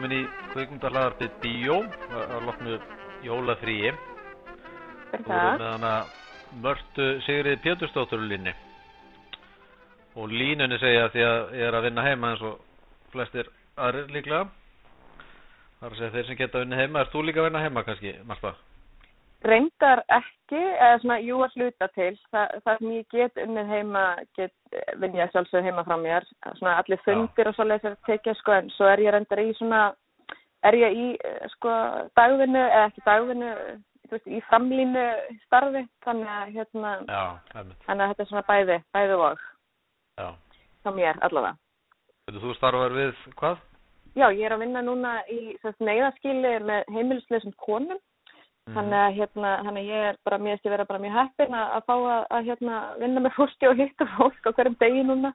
velkomin í kvikmyndahlaðarpið Bíó að loknu jólafríi. Takk. með hana Mörtu Sigrið Pétursdóttur úr línni. Og línunni segja því að ég er að vinna heima eins og flestir aðrir líklega. Það er að segja þeir sem geta að vinna heima. Er þú líka að vinna heima kannski, Marta? Reyndar ekki, eða svona jú að hluta til. Þa, það sem ég get unnið heima, get, vinn ég sjálfsög heima frá mér. Svona allir fundir og svoleiðis er tekið, sko, en svo er ég reyndar í svona, er ég í, sko, dagvinnu, eða ekki dagvinnu, þú veist, í framlínu starfi, þannig að, hérna, Já, þannig að þetta er svona bæði, bæði og, Já. hjá mér allavega. Veitu, þú starfar við hvað? Já, ég er að vinna núna í sérst, neyðaskili með heimilisleisum konum. Mhm. Þannig að hérna, þannig að ég er bara, mér veist ég vera bara mjög heppin að, að fá að, að hérna, vinna með fólki og hitta fólk á hverjum degi núna.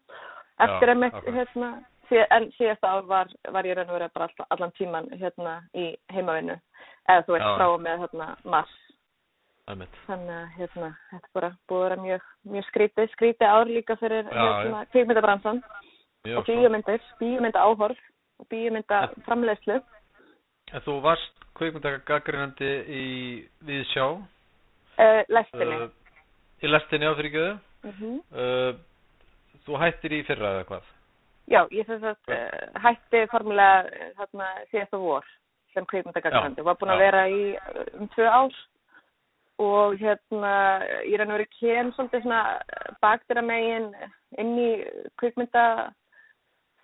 Eftir að mitt, akkurat. hérna, síð, en síðasta ár var, var ég raun og verið bara all, allan tíman hérna í heimavinnu. Eða þú veist, Já. frá og með hérna mars. Einmitt. Þannig að hérna, þetta bara búið að vera mjög, mjög skrítið, skrítið ár líka fyrir Já, hérna, kvikmyndabransan Mjög og svo. bíómyndir, bíómynda áhorf og bíómynda framleiðslu. En þú varst kvikmyndagaggrinandi í Viðsjá. Uh, lestinni. Uh, í lestinni á fyrirgjöðu. Uh, þú hættir í fyrra eða hvað? Já, ég þess að hætti formulega þarna síðasta vor sem kveikmyndagagrandi. Var búin að Já. vera í um tvö ár og hérna ég er að vera kén svolítið svona bakdira megin inn í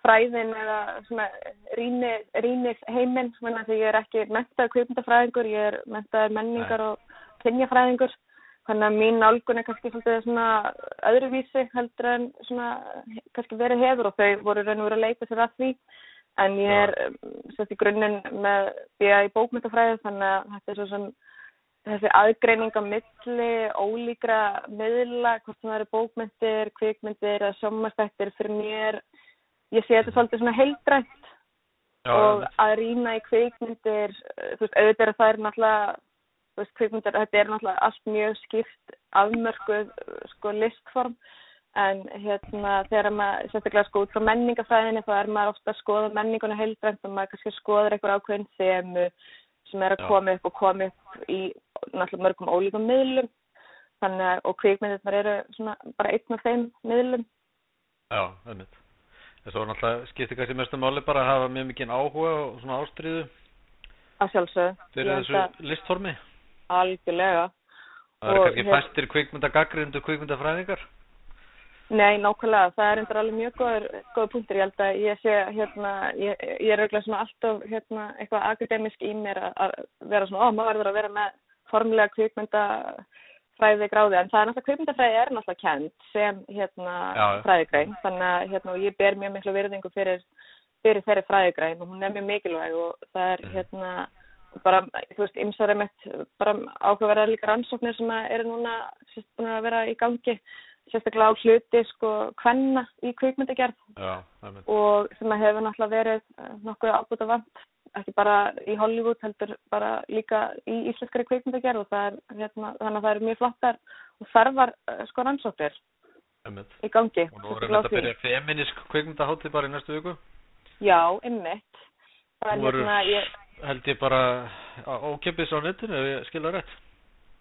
kveikmyndafræðin eða svona rýni heiminn, menn að ég er ekki mentaður kveikmyndafræðingur, ég er mentaður menningar og kynjafræðingur. Þannig að mín nálgun er kannski svona öðruvísi heldur en svona kannski verið hefur og þau voru raun og verið að leita sér að því. En ég er um, svolítið í grunninn með því að í bókmyndafræði þannig að þetta er svo sem þessi aðgreining á milli ólíkra miðla, hvort sem það eru bókmyndir, kvikmyndir eða sjómastættir fyrir mér ég sé þetta svolítið svona heildrænt og að rýna í kvikmyndir eh, þú veist, auðvitað er það er náttúrulega þú veist, kvikmyndir, þetta er náttúrulega allt mjög skipt afmörkuð eh, sko listform en hérna þegar maður sérstaklega sko út frá menningafræðinni þá er maður ofta að skoða menninguna heildrænt og maður kannski skoður eitthvað ákveðin þemu sem er að Já. koma upp og koma upp í náttúrulega mörgum ólíkum miðlum þannig að og kvikmyndirnar eru svona bara einn af þeim miðlum Já, einmitt. Þess að náttúrulega skiptir kannski mestu máli bara að hafa mjög mikinn áhuga og svona ástriðu að sjálfsögðu. Fyrir þessu listformi. algjörlega. Það eru kannski fæstir kvikmyndagaggrindu kvikmyndafræðingar. Nei, nákvæmlega, það er endur alveg mjög góður, góður punktur, ég held að ég sé hérna, ég, ég er auðvitað svona alltaf hérna, eitthvað akademisk í mér að, vera svona, ó, maður verður að vera með formulega kvikmyndafræði gráði, en það er náttúrulega kvikmyndafræði er náttúrulega kent sem hérna Já. fræðigrein, þannig að hérna, og ég ber mjög miklu virðingu fyrir, fyrir þeirri fræðigrein og hún er mjög mikilvæg og það er Mhm. hérna bara, þú veist, ymsar mitt bara áhugaverðar líka rannsóknir sem eru núna sérst búin að vera í gangi sérstaklega á hluti sko kvenna í einmitt. og sem að hefur náttúrulega verið eh, nokkuð ábúta vant ekki bara í Hollywood heldur bara líka í íslenskari kvikmyndagerð og það er hérna, þannig að það eru mjög flottar og þarfar eh, sko einmitt. í gangi Og nú erum við að byrja feminisk kvikmyndaháttið bara í næstu viku. Já, er Nú eru- hérna, ég, Held ég bara ókeypis á netinu ef ég skilja rétt.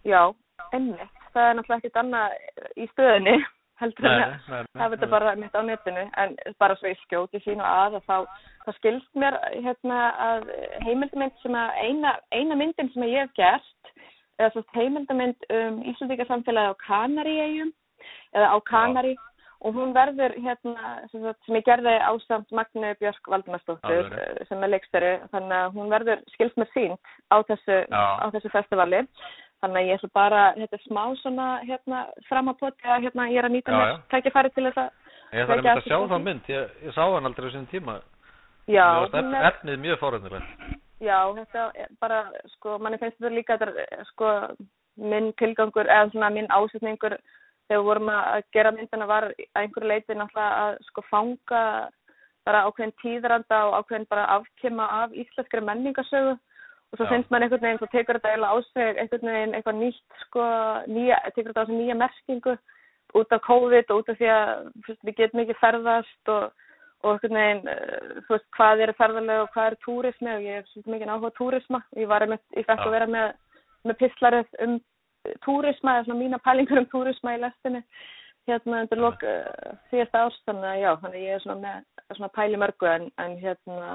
já, einmitt það er náttúrulega ekkert annað í stöðinni heldur en að hafa þetta bara mitt á netinu. En bara svo ég skjóti sín og að að þá, þá skilst mér hérna að heimildamind sem að eina, eina myndin sem ég hef gert eða svo heimildamind um Íslandíka samfélagi á Kanaríegjum eða á Kanari og hún verður hérna sem, sagt, sem ég gerði ásamt Magnu Björk eh, sem er leiksteri þannig að hún verður skilst mér sínt á þessu, Já. á þessu festivali þannig að ég ætla bara, þetta er smá svona hérna fram að poti að hérna ég er að nýta Já, mér tækifæri til þess að Ég þarf að sjá því. mynd. Ég, ég sá hann aldrei á sínum tíma. já, Mér varst hún ef- er, efnið mjög fórhundilegt. já, þetta er bara sko, manni finnst þetta líka þetta, er, sko, minn tilgangur eða svona minn ásetningur þegar vorum að gera myndina var að einhverju leiti náttúrulega að sko fanga bara ákveðin tíðranda og ákveðin bara afkema af íslenskri menningasögu og svo finnst maður einhvern veginn, svo tekur þetta eiginlega á sig einhvern veginn eitthvað nýtt sko, nýja, tekur þetta á sig nýja merkingu út af COVID og út af því að fyrst, við getum ekki ferðast og, og einhvern veginn, uh, þú veist, hvað eru ferðarlega og hvað eru túrismi og ég hef svolítið mikið á túrisma. Ég var einmitt, ég fekk að vera með, með pislarið um túrisma, eða svona mína pælingur um túrisma í lestinni hérna undir lok uh, síðasta árs, þannig að já, þannig að ég er svona með svona pæli mörgu en, en hérna,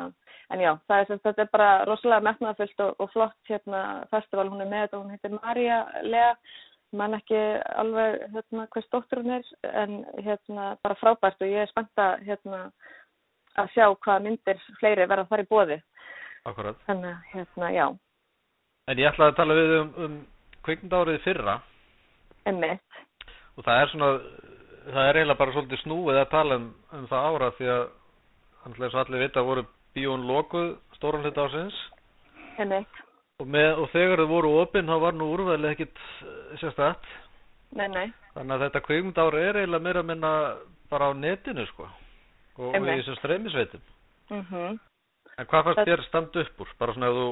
en já, það er sem þetta er bara rosalega metnaðafyllt og, og flott hérna festival, hún er með þetta, hún heitir Marja Lea, mann ekki alveg hérna hvers dóttur hún er, en hérna bara frábært og ég er spennt að hérna að sjá hvaða myndir fleiri verða þar í bóði, akkurat. þannig að hérna, já, En ég ætlaði að tala við um, um kvikmyndárið fyrra. Emmitt, og það er svona, það er eiginlega bara svolítið snúið að tala um, um það ára því að, að allir vita, voru bíón lokuð stóran hluta ásins og, með, og þegar þau voru opinn þá var nú úrvæðilega ekkit eh, sérstætt nei, nei, þannig að þetta kvikmyndári er eiginlega meira að minna bara á netinu sko. Og, og í þessum streymisveitum. Mhm, en hvað fannst þér standa upp úr? Bara svona ef þú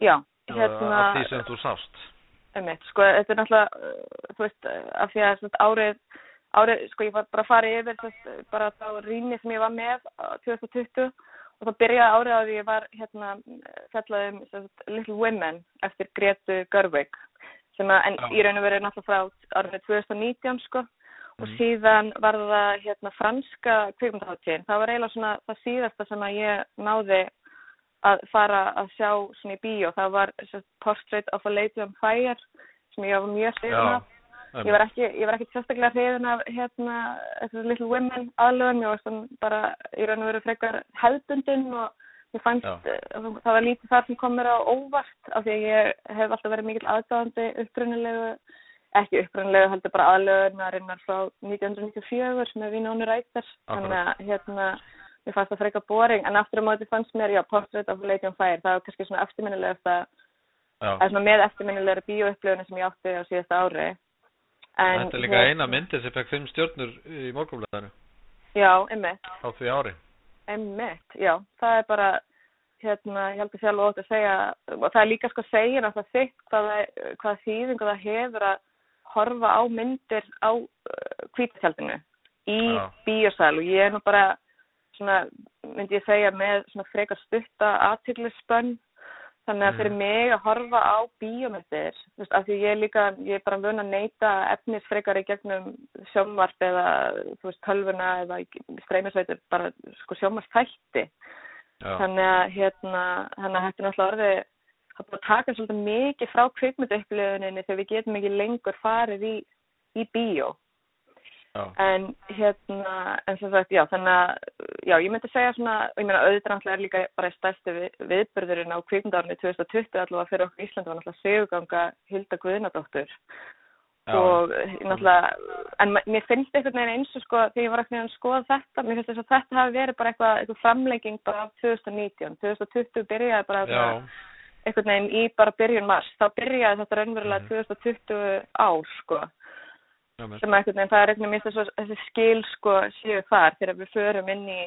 já, hérna, af því sem þú sást Einmitt, sko, þetta er náttúrulega, uh, þú veist, uh, af því að árið, árið, sko, ég var bara að fara yfir þess, bara þá rýni sem ég var með á 2020 og þá byrjaði árið því ég var, hérna, fjallað um sem sagt, Little Women eftir Gretu Gerwig, sem að, en Já. í raun og verið náttúrulega frá árið 2019, sko, og Mhm. síðan var það, hérna, franska kvikmyndaháttíðin, það var eiginlega svona það síðasta sem að ég náði að fara að sjá svona í bíó. Það var sem Portrait of a Lady on Fire sem ég var mjög hrifin af. Ég var ekki, ég var ekki sérstaklega hrifin af hérna, Little Women aðlöðum. Ég var svona bara í raun og veru frekar hefðbundin og ég fannst, Já. uh, það var lítið þar sem kom mér á óvart af því að ég hef alltaf verið mikill aðdáðandi upprunilegu, ekki upprunilegu heldur bara aðlöðunarinnar frá 1994 með Winona Ryder. Þannig að hérna, mér fannst það frekar boring en aftur á móti fannst mér, já, Portrait of a Lady on Fire það var kannski svona eftirminnilegast að það er svona með eftirminnilegri bíóupplöfunum sem ég átti á síðasta ári. En, Þetta er líka eina myndið sem fekk fimm stjörnur í morgunblæðinu já, einmitt, á því ári. Einmitt, já, það er bara hérna, ég held að sjálf ótt að segja og það er líka sko að segja náttúrulega þitt hvað, hvað þýðingu það hefur að horfa á myndir á uh, kvítatjaldinu í Já. bíósal. Og ég er nú bara svona, myndi ég segja með svona frekar stutta aðtiklisspönn þannig að fyrir mig að horfa á bíómyndir, þú veist, af því ég er líka ég er bara vön að neyta efnis frekar í gegnum sjónvarp eða þú veist, tölvuna eða streymisveitur bara sko sjónvarpstætti Já, þannig að hérna, þannig að þetta er náttúrulega orðið það búið að taka svolítið mikið frá kvikmyndaupplöfuninni þegar við getum ekki lengur farið í, í bíó já, en hérna, en sem sagt, já, þannig að, já, ég myndi segja svona, og ég meina auðvitað náttúrulega er líka bara stærsti við, viðburðurinn á kvikmyndarni 2020 allavega fyrir okkur í Íslandi var náttúrulega seguganga Hilda Guðnadóttur og náttúrulega, en mér finnst einhvern veginn eins og sko, þegar ég var veginn að skoða þetta, mér finnst þess að þetta hafi verið bara eitthvað, eitthvað framlenging bara af 2019, 2020 byrjaði bara þarna einhvern veginn í bara byrjun mars, þá byrjaði þetta raunverulega Mhm. 2020 ár, sko sem einhvern veginn, það er veginn þess að þessi skil sko séu þar þegar við förum inn í,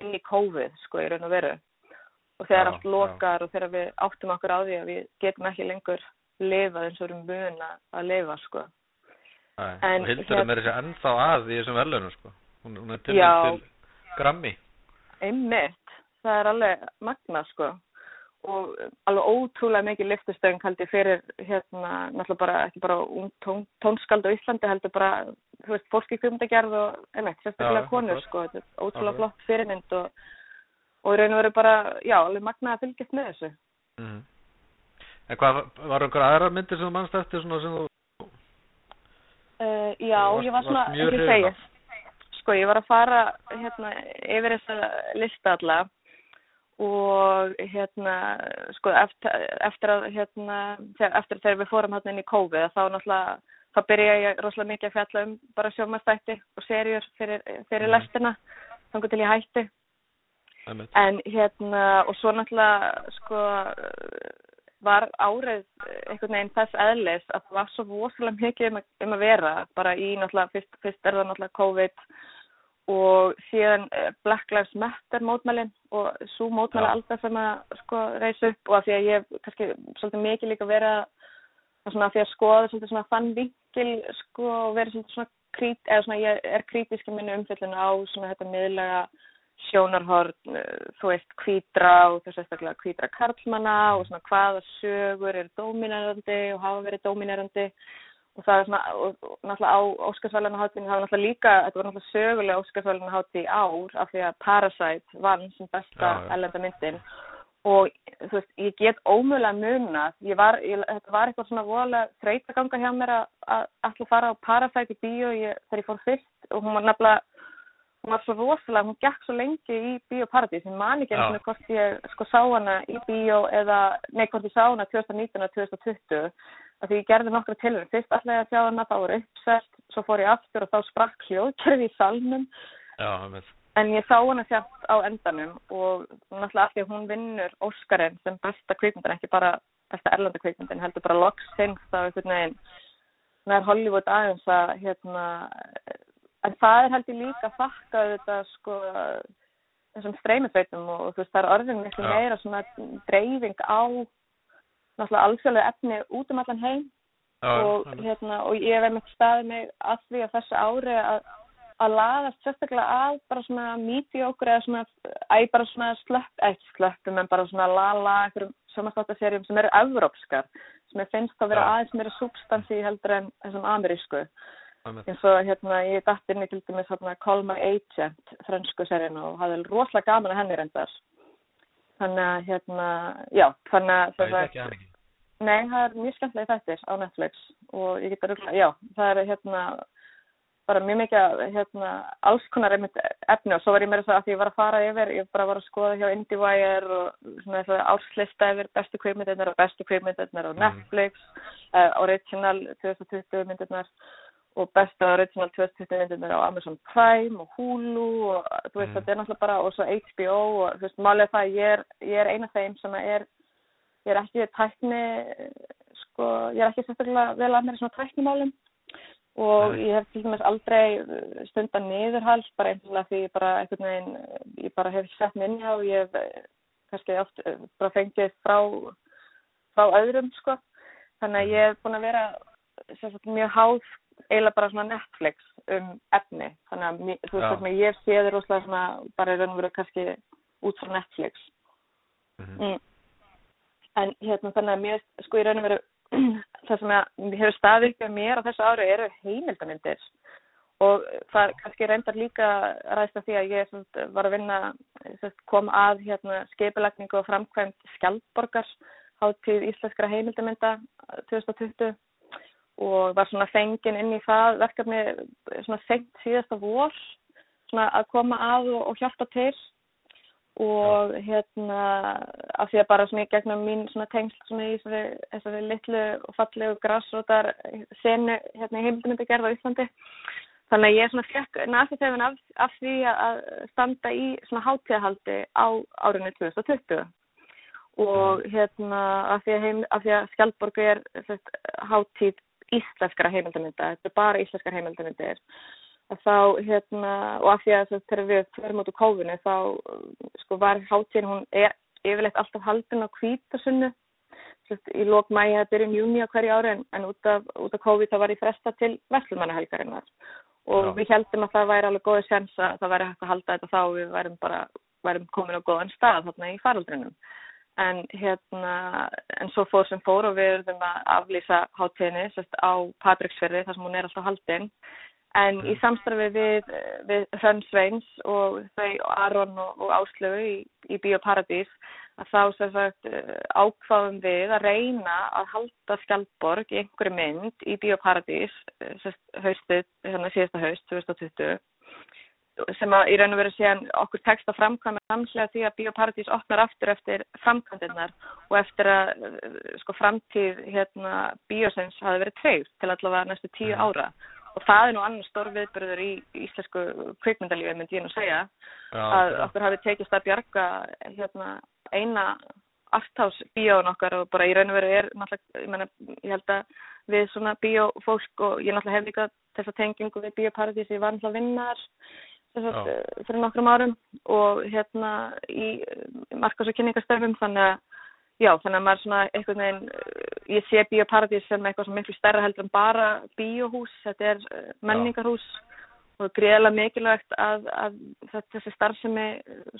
inn í COVID sko í raun og veru og þegar Já, allt lokar og þegar við áttum okkur á því að við getum ekki lengur lifað eins og við erum mun að- lifa sko. Nei, En og Hildur er meira sér ennþá að í þessum verðlunum sko. hún, hún er til, Já. til Grammy Einmitt, það er alveg magna sko og alveg ótrúlega mikið lyftustöng held ég fyrir hérna náttúrulega bara ekki bara ung tón, tónskald á Íslandi heldur bara þú veist fólk í kvimdagerð og einmitt sérstaklega Já, konur sko þetta er ótrúlega Akkurat. flott fyrirmynd og og í raun og veru bara já alveg magna að fylgjast með þessu mm. En hvað, var einhver aðra myndir sem þú mannst eftir svona sem þú uh, já Varst- ég var svona segi af? sko ég var að fara hérna yfir þessa lista alla og hérna sko eftir, eftir að hérna eftir þegar við fórum hérna inn í COVID þá náttúrulega þá byrja ég rosalega mikið að fjalla um bara sjómastætti og serjur fyrir, fyrir Mhm. lestina þannig til ég hætti einmitt? en hérna og svo náttúrulega sko var árið einhvern veginn þess eðlis að það var svo rosalega mikið um að, um að vera bara í náttúrulega fyrst, fyrst er það náttúrulega COVID og síðan eh, Black Lives Matter mótmælin og svo mótmæla Já. alltaf sem að sko reisa upp og af því að ég kannski svolítið mikið líka að að svona af því að skoða svolítið svona þann vinkil sko og verið svolítið svona krít, eða svona ég er krítisk í minni umfyllinu á svona þetta miðlega sjónarhorn, þú veist, kvítra og þú veist, kvítra karlmanna og svona hvaða sögur eru dominerandi og hafa verið dominerandi og það er svona, og, og náttúrulega á Óskarsvælunaháttíðinu hafa náttúrulega líka, þetta var náttúrulega sögulega Óskarsvælunaháttíð í ár af því að Parasite vann sem besta ellenda myndin. Og þú veist, ég get ómögulega muna, ég var, ég, þetta var eitthvað svona voðalega þreyt að ganga hjá mér að alltaf fara á Parasite í bíó. Ég, þegar ég fór fyrst og hún var nefnilega hún var svo rosalega, hún gekk svo lengi í Bíóparadís, ég man ekki eins og hvort ég sko sá hana í bíó eða, nei hvort ég sá hana 2019 og 2020 af því ég gerði nokkru tilhör fyrst alltaf ég að sjá hana, þá var uppselt svo fór ég aftur og þá sprakk hljóðkerfi í salnum. Já, en ég sá hana sjátt á endanum og náttúrulega af því að hún vinnur Óskarinn sem besta kveikmyndin, ekki bara besta erlanda kveikmyndin, heldur bara loksins á einhvern veginn nær Hollywood aðeins að hérna en það er heldur líka þakka þetta sko þessum streymisveitum og, þú veist það er orðin miklu meira svona dreifing á náttúrulega alþjóðlega efni út um allan heim. Ja, og hérna og ég hef einmitt staðið mig að því að þessu ári að að laðast sérstaklega að bara svona mediocre eða svona, æg bara svona slöpp, eitt slöppum en bara svona lala einhverjum sjómastáttaserjum sem eru evrópskar, sem ég finnst að vera aðeins meira substansi heldur en þessum amerísku. Eins og hérna ég dætt inn í til dæmis Call My Agent fransku serinu og hafði rosalega gaman að henni reyndar þannig að hérna já, þannig að það er ekki aðeins Nei, það er mjög skemmtilega þættir á Netflix og ég geta rúglega, já, það er hérna bara mjög mikið hérna alls konar efni og svo var ég meira það að ég var að fara yfir, ég bara var að skoða hjá IndieWire og svona þess að álslista yfir bestu kveimyndirnar og bestu kveimyndirnar á mm. Netflix, mm. uh, Original 2020 myndirnar og besta original 2020 myndirnir á Amazon Prime og Hulu og þú veist mm. þetta er náttúrulega bara og svo HBO og þú veist málega það ég er, ég er eina af þeim sem er ég er ekki tækni sko ég er ekki sérstaklega vel að mér í svona tæknimálum og Nei. ég hef til dæmis aldrei stundan niðurhald bara einhverja því ég bara einhvern veginn ég bara hef sett minni á ég hef kannski oft bara fengið frá frá öðrum sko þannig að ég hef búin að vera sérstaklega mjög háð eiginlega bara svona Netflix um efni. Þannig að þú veist að ég sé þið rosalega svona bara í raun og veru kannski út frá Netflix. Mm -hmm. mm. en hérna þannig að mér sko í raun og veru það sem að hefur staðið ykkur mér á þessu ári eru heimildamindir og það kannski reyndar líka ræðist af því að ég svona, var að vinna kom að hérna, skeipilegningu og framkvæmt skjaldborgar hátíð íslenskara heimildamynda 2020 og var svona fengin inn í það verkefni svona fengt síðasta vor svona að koma að og, og hjálpa til. Og ja. hérna af því að bara svona í gegnum mín svona tengsl svona í þessari, þessari litlu og fallegu græsrótar senu hérna í heimildumöndu gerða á Íslandi. Þannig að ég svona fekk næstu þegar af, af því að standa í svona hátíðahaldi á árinu 2020 og hérna af því að, að Skjaldborg er hátíð íslenskara heimildaminda, þetta er bara íslenskar heimildamindir þá hérna og af því að þegar við fyrir mútið kófinu þá sko var hátíðin hún er yfirleitt alltaf haldin á kvítasunnu í lók mæi að byrjum júni á hverju ári en, en út af, af COVID þá var ég fresta til vestlumanahelgarinnar og Já. við heldum að það væri alveg góðið sens að það væri hægt að halda þetta þá við værum bara værum komin á góðan stað þarna í faraldrinum en hérna, en svo fór sem fór og við erum að aflýsa hátíðinni sérst á Patricksferði þar sem hún er alltaf haldinn en í mm. samstarfi við, við Hrönn Sveins og þau Aron og, og Áslögu í, í Bíóparadís að þá sem sagt ákváðum við að reyna að halda Skjaldborg í einhverju mynd í Bíóparadís sérst haustið, hérna síðasta haust 2020 sem að í raun og veru síðan okkur tekst að framkvæma samslega því að Bíóparadís opnar aftur eftir framkvæmdinnar og eftir að sko framtíð hérna Bíósens hafi verið treyft til allavega næstu tíu mhm. ára og það er nú annar stór viðbyrður í íslensku kvikmyndalífi myndi ég nú segja Já, að ja. okkur hafi tekist að bjarga hérna eina aftáðsbíón okkar og bara í raun og veru er náttúrulega, ég menna, ég held að við svona bíófólk og ég náttúrulega hef líka þessa tengingu við Bíóparadís ég var náttúrulega vinnar fyrir nokkrum árum og hérna í markas- og kynningarstefum þannig að já, þannig að maður svona einhvern veginn ég sé Bíóparadís sem eitthvað sem miklu stærra heldur en bara bíóhús, þetta er menningarhús og greiðilega mikilvægt að, að þessi starfsemi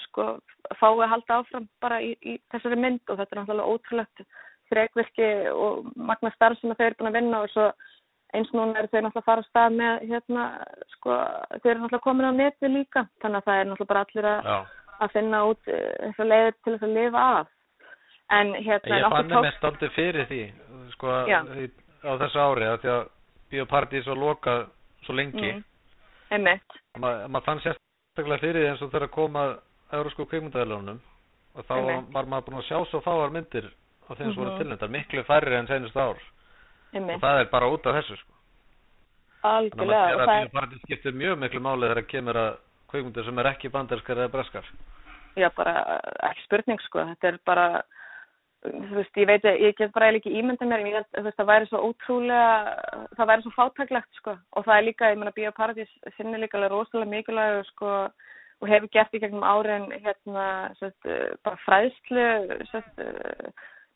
sko fái að halda áfram bara í, í þessari mynd. Og þetta er náttúrulega ótrúlegt frekvirki og magna starf sem þau eru búin að vinna og svo eins núna eru þau náttúrulega að fara að stað með hérna sko þau eru náttúrulega komin á neti líka þannig að það er náttúrulega bara allir að, að finna út eitthvað leiðir til þess að lifa af en hérna Ég fann tók... mest aldrei fyrir því sko Já. á þessu ári að því að biopartís var lokað svo lengi mm. Einmitt. Ma, maður fann sérstaklega fyrir því eins og þegar komað eurósku kvikmyndaðilunum og þá Einmitt. var maður búin að sjá svo fáar myndir á þeim sem mm -hmm. voru mhm. tilnendar, miklu færri enn senust ár Einmitt. og það er bara út af þessu sko. Algjörlega. Þannig að er... skiptir mjög miklu máli þegar það kemur að kvikmyndir sem er ekki banderskar eða breskar. Já, bara ekki spurning sko, þetta er bara þú veist, ég veit, ég get bara ekki ímynda mér, ég veist, það væri svo ótrúlega, það væri svo fátaklegt, sko, og það er líka, ég menna, Bíóparadís sinni líka rosalega mikilvæg, sko, og hefur gert í gegnum árin, hérna, sett, bara fræðslu, sett,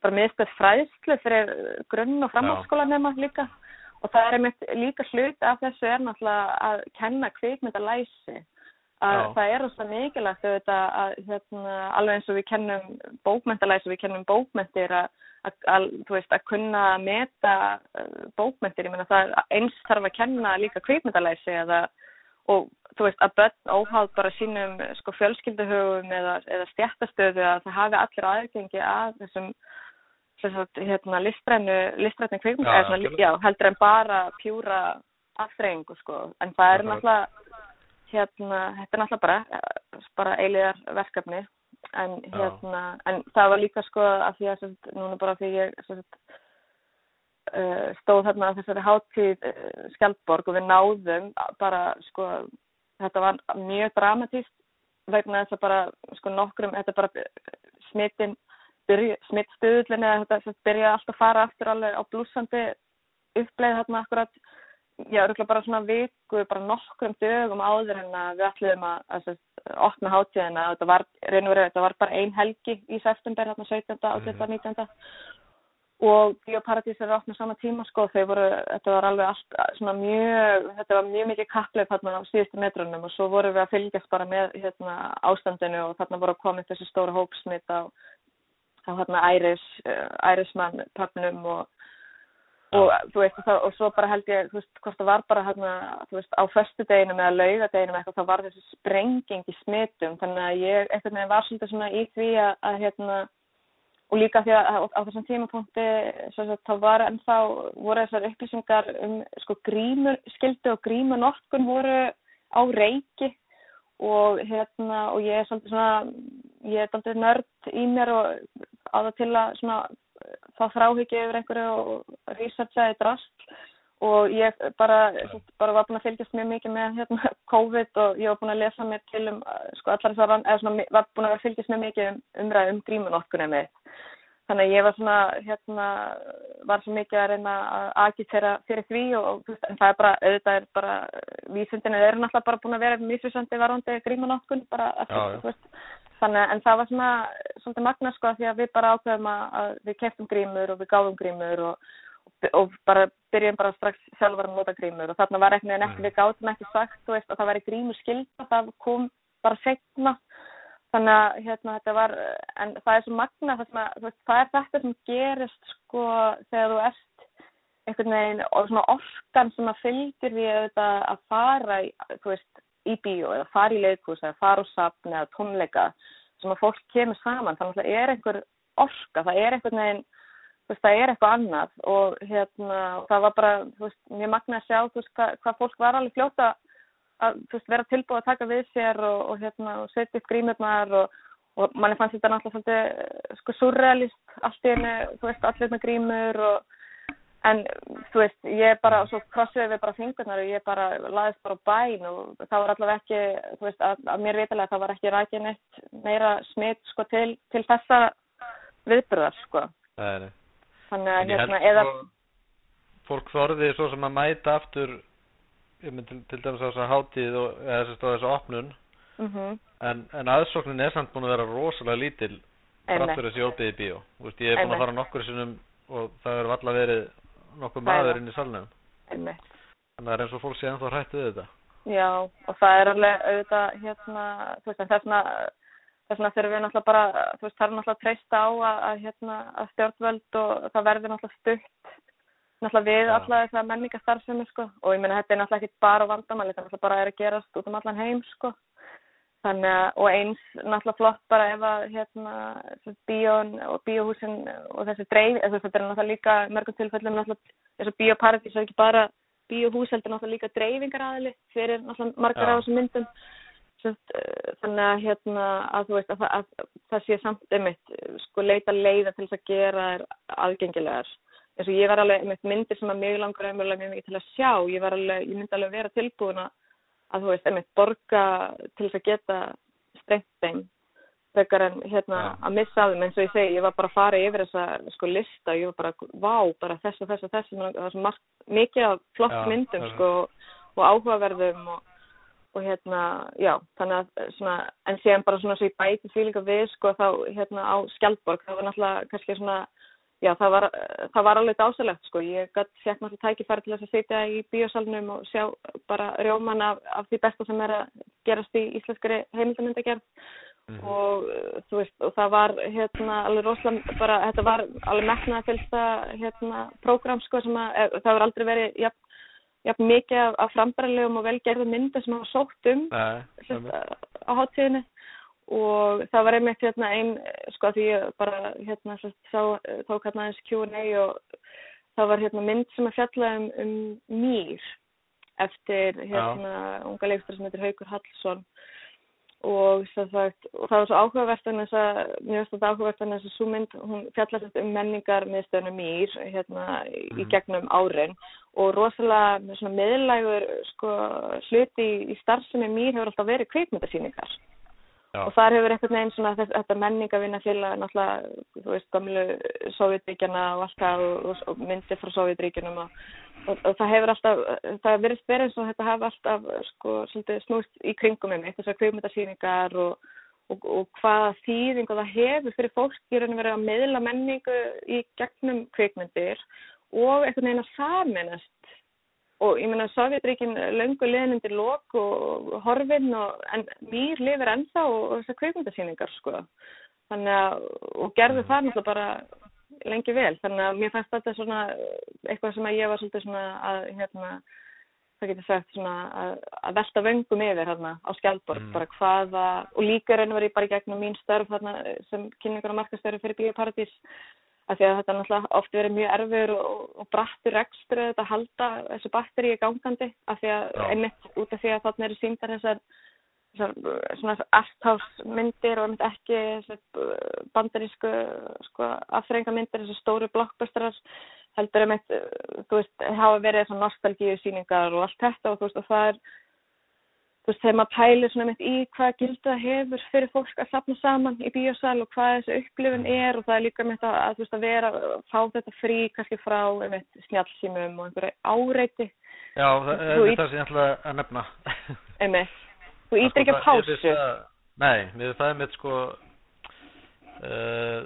bara miðstöð fræðslu fyrir grunn- og framhaldsskóla nema líka, og það er einmitt líka hlut af þessu er náttúrulega að kenna kvikmyndalæsi. Að Já. það er ósað mikilvægt auðvitað að hérna, alveg eins og við kennum bókmentalæs og við kennum bókmentir að, að, að, veist, að kunna meta uh, bókmentir, ég meina það eins þarf að kenna líka kveikmentalæsi eða og þú veist að börn óháð bara sínum sko fjölskylduhugum eða, eða stjættastöðu að það hafi allir aðgengi að þessum hérna listrænu listrænu kveikmentalæsi, já, heldur en bara pjúra aftrengu sko, en það er náttúrulega hérna, þetta er náttúrulega bara, bara eiliðar verkefni en hérna, en það var líka sko að því að sérst, núna bara því ég sérst, uh, stóð þarna að þessari háttíð uh, Skjaldborg og við náðum bara sko, þetta var mjög dramatíst vegna þess að bara sko nokkrum, þetta bara smittin, smittstuðullin eða þetta sérst, byrja alltaf að fara aftur alveg á blúsandi uppleið þarna akkurat já, rúglega bara svona viku, bara nokkrum dögum áður en að við ætluðum að, að, að opna hátíðina, þetta var, reyn og verið, þetta var bara ein helgi í september, hérna 17. og 19. og Bíóparadís er opnað sama tíma sko, þau voru, þetta var alveg allt svona mjög, þetta var mjög mikið kappleif hérna á síðustu metrunum og svo voru við að fylgjast bara með hérna ástandinu og þarna voru að koma þessi stóra hópsmitt á, á hérna Æris, Ærismann pöpnum og og þú veist, og, það, og svo bara held ég, þú veist, hvort það var bara hérna, þú veist, á föstudeginum eða laugadeginum eitthvað, þá var þessi sprenging í smitum, þannig að ég eitthvað með var svolítið svona í því að, að hérna, og líka því að á, á þessum tímapunkti, þá var ennþá, voru þessar upplýsingar um, sko, grímur, skildu og grímunokkun voru á reiki og hérna, og ég er svolítið svona, ég er svolítið nörd í mér og á það til að svona þá þráhyggja yfir einhverju og researchaði drast og ég bara, bara var búin að fylgjast mjög mikið með hérna, COVID og ég var búin að lesa mér til um sko allar þessar, eða svona var búin að fylgjast mjög mikið um umræðu um grímunokkunum með þannig að ég var svona hérna, var svo mikið að reyna að agitera fyrir því og, og en það er bara, auðvitað er bara vísundinu eru náttúrulega bara búin að vera misvísandi varandi grímunokkun bara að já, já. Veist, Þannig, en það var svona svolítið magna sko því að við bara ákveðum að við keftum grímur og við gáðum grímur og, og, og bara byrjum bara strax sjálfur að nota grímur og þarna var ekki, ekki við gáðum ekki sagt veist, að það væri grímur skilda, það kom bara segna þannig að hérna þetta var, en það er svo magna það, að, veist, það er þetta sem gerist sko þegar þú ert einhvern veginn og svona orkan sem að fylgir að, að fara í, þú veist í bíó eða fara í leikús eða fara úr sapn eða tónleika sem að fólk kemur saman. Þannig að það er einhver orka, það er einhvern veginn veist, það er eitthvað annað og hérna, það var bara veist, mjög magna að sjá veist, hvað, hvað fólk var alveg fljóta að vera tilbúið að taka við sér og, og, hérna, og setja upp grímurnar og, og manni fannst þetta náttúrulega svolítið sko surrealist allt í henni, þú veist, allir með grímur og En þú veist, ég bara, svo krossið við bara fingurnar og ég bara laðist bara bæn og það var allavega ekki, þú veist, að, að mér vitilega það var ekki rækið neitt meira smitt sko til, til þessa viðbyrðar sko. Það er. Þannig að hérna, eða... Sko, fólk þorði svo sem að mæta aftur, ég mynd til, til dæmis á þessa hátíð og eða þess að þessa opnun, mm -hmm. en, en aðsóknin er samt búin að vera rosalega lítil framfyrir þessi óbyggði bíó. Þú veist, ég er búin að fara nokkur sinnum og það hefur alltaf verið nokkuð Það er maður það. inn í salnum einmitt. þannig að það er eins og fólk sé ennþá hrætt við þetta Já, og það er alveg auðvitað, hérna, þú veist, þessna, þessna þurfum við náttúrulega bara, þú veist, er náttúrulega að treysta á að, að, hérna, að stjórnvöld og það verður náttúrulega stutt, náttúrulega við Já. alla þessa menningastarfsemi, sko, og ég meina, þetta er náttúrulega ekki bara vandamæli, þetta er náttúrulega bara er að gerast út um allan heim, sko. Þannig að, og eins náttúrulega flott bara ef að, hérna, bíón og bíóhúsin og þessi dreif, eða þetta er náttúrulega líka mörgum tilfellum náttúrulega, þessi bíóparadís er ekki bara bíóhús heldur náttúrulega líka dreifingaraðili fyrir náttúrulega margar Já. af þessum myndum Sest, þannig að hérna að þú veist að, það- að, það sé samt einmitt sko leita leiða til þess að gera þær aðgengilegar eins og ég var alveg einmitt myndir sem að mig langar einmitt mjög mikið til að sjá ég var alveg, ég myndi alveg vera tilbúin að að þú veist einmitt borga til þess að geta strengt þeim frekar en hérna Já. að missa af þeim eins og ég segi, ég var bara að fara yfir þessa sko lista ég var bara, vá, bara þess og þess og þess það var svo margt, mikið af flott Já, myndum sko og áhugaverðum og, og hérna, já, þannig að svona, en síðan bara svona svo ég bæti því líka við sko þá hérna á Skjaldborg það var náttúrulega kannski svona já, það var, það var alveg dásalegt sko ég gætt fekk náttúrulega tækifæri til þess að sitja í bíósalnum og sjá bara rjóman af, af því besta sem er að gerast í íslenskari heimildamyndagerð Mhm. og uh, þú veist, og það var hérna alveg rosalega bara, þetta var alveg metnaða fylgsta hérna prógram sko sem að, eh, það var aldrei verið jafn, jafn mikið af, af frambærilegum og velgerðu mynda sem hafa sótt um Nei, sem, einmitt. á hátíðinni og það var einmitt hérna ein, sko því ég bara hérna sá, tók hérna aðeins Q&A og það var hérna mynd sem að fjalla um, um mýr eftir hérna unga leikstur sem heitir Haukur Hallsson. Og, sem sagt, og það var svo áhugavert en þess að mjög stótt áhugavert en þess að svo mynd hún fjallar sem sagt um menningar miðstöðunum mýr hérna í Mhm. gegnum árin. Og rosalega með svona miðlægur sko hluti í, í starfsemi mýr hefur alltaf verið kveikmyndasýningar Já. og þar hefur einhvern veginn svona þess, þetta menningavinna félag náttúrulega, þú veist, gamlu Sovjetríkjana og allt það og, og, og myndir frá Sovjetríkjunum og, og, og það hefur alltaf, það verið eins og þetta hefur alltaf, sko, svolítið snúst í kringum um þessar kveikmyndasýningar og, og, og hvaða þýðingu það hefur fyrir fólk í raun og verið að meðla menningu í gegnum kveikmyndir og einhvern veginn að saminast og ég meina Sovjetríkin löngu liðin undir lok og horfin og en mýr lifir ennþá og, þessar kveikmyndasýningar sko. Þannig að og gerðu það náttúrulega bara lengi vel. Þannig að mér fannst þetta svona eitthvað sem að ég var svolítið svona að hérna það getur sagt svona að, að velta vöngum yfir hérna á Skjaldborg. Mm. bara hvaða og líka raun og verið bara gegnum mín störf hérna sem kynningar og markastörf fyrir Bíóparadís af því að þetta er náttúrulega oft verið mjög erfur og, og brattur rekstur þetta að halda þessu batteri gangandi af því að Já. einmitt út af því að þarna eru síndar þessar, þessar svona arthouse-myndir og einmitt ekki þessar uh, bandarísku sko, afþrengamyndir, þessar stóru blockbusterar heldur einmitt, uh, þú veist, hafa verið þessar nostalgíu sýningar og allt þetta og þú veist, og það er þú veist, þegar maður pælir svona mitt í hvað gildi það hefur fyrir fólk að safna saman í bíósal og hvað þessi upplifun er og það er líka mitt að, að, þú veist, að vera, fá þetta frí kannski frá einmitt snjálfsýmum og einhverju áreiti Já, það er það sem ég ætla að nefna einmitt. Þú ítir ekki að pásu. Nei, finnst það er mitt sko uh,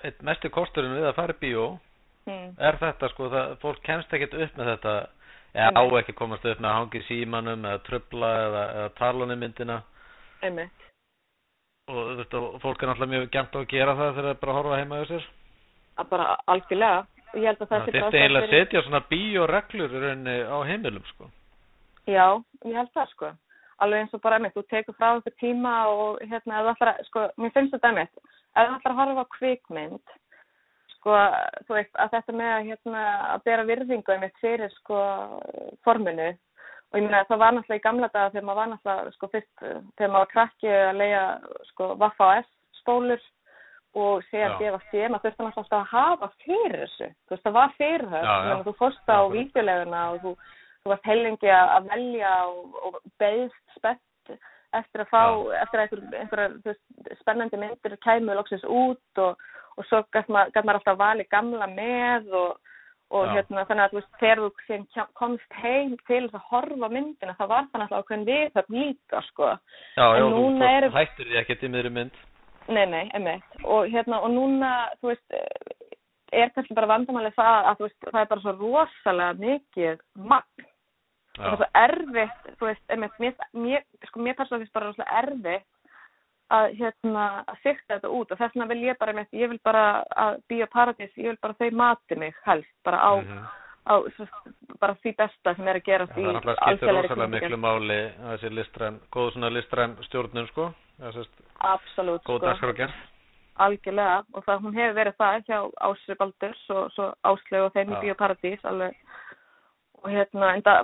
eitt mestu kosturinn við að fara í bíó Mm. er þetta sko, það, fólk kemst ekkert upp með þetta eða á ekki komast upp með að hangi símanum eða trubla eða, eða tala um myndina Einmitt. og þú veist, og fólk er náttúrulega mjög gæmt á að gera það þegar það er bara að horfa heima hjá sér Að bara algjörlega. Að það Það bara þyrfti eiginlega að setja svona rauninni á heimilum sko Já, ég held það sko. Alveg eins og bara einmitt, þú tekur frá einhver tíma og hérna, að, sko, mér finnst þetta einmitt, ef þú ætlar að horfa á kvikmynd, sko, þú veist, að þetta með að, hérna, að bera virðingu einmitt fyrir, sko, forminu, og ég meina, það var náttúrulega í gamla daga þegar maður var náttúrulega, sko, fyrst, þegar maður var krakki að leia, sko, Vaffa S spólur og segja Já. DFC, maður þurfti náttúrulega alltaf að hafa fyrir þessu, þú veist, það var Já, já. þú fórst á vídeoleguna og þú þú varst heilengi að að velja og, og beðst spennt eftir að fá, eftir að einhver, einhver þú veist, spennandi myndir kæmu loksins út og, og svo gætt maður, maður alltaf valið gamla með og, og hérna þannig að þú veist, þegar þú kem- komst heim til þess að horfa myndina það var þannig alltaf ákveðin viðhöfn líka sko. Já, En já, þú eru- hættir því ekkert í miðri mynd Nei, nei, emitt. Og hérna, og núna, þú veist, er kannski bara vandamálið það að veist, það er bara svo rosalega mikið magn og það er svo erfitt, þú veist, einmitt, mér, mér, sko, mér persónulega finnst bara rosalega erfitt að, hérna, að sikta þetta út og þess vegna vil ég bara, einmitt, ég vil bara að Bíóparadís, ég vil bara þau mati mig helst, bara á, mhm. á svo, bara því besta sem er að gerast það í er náttúrulega skiptir rosalega miklu máli að þessi listræn, góð svona listræn stjórnum sko, það Absolutt, góð sko. dagskrágerð. algjörlega og það hún hefur verið það hjá Ásri Baldurs og svo Áslegu og þeim í Já. Bíóparadís alveg og hérna enda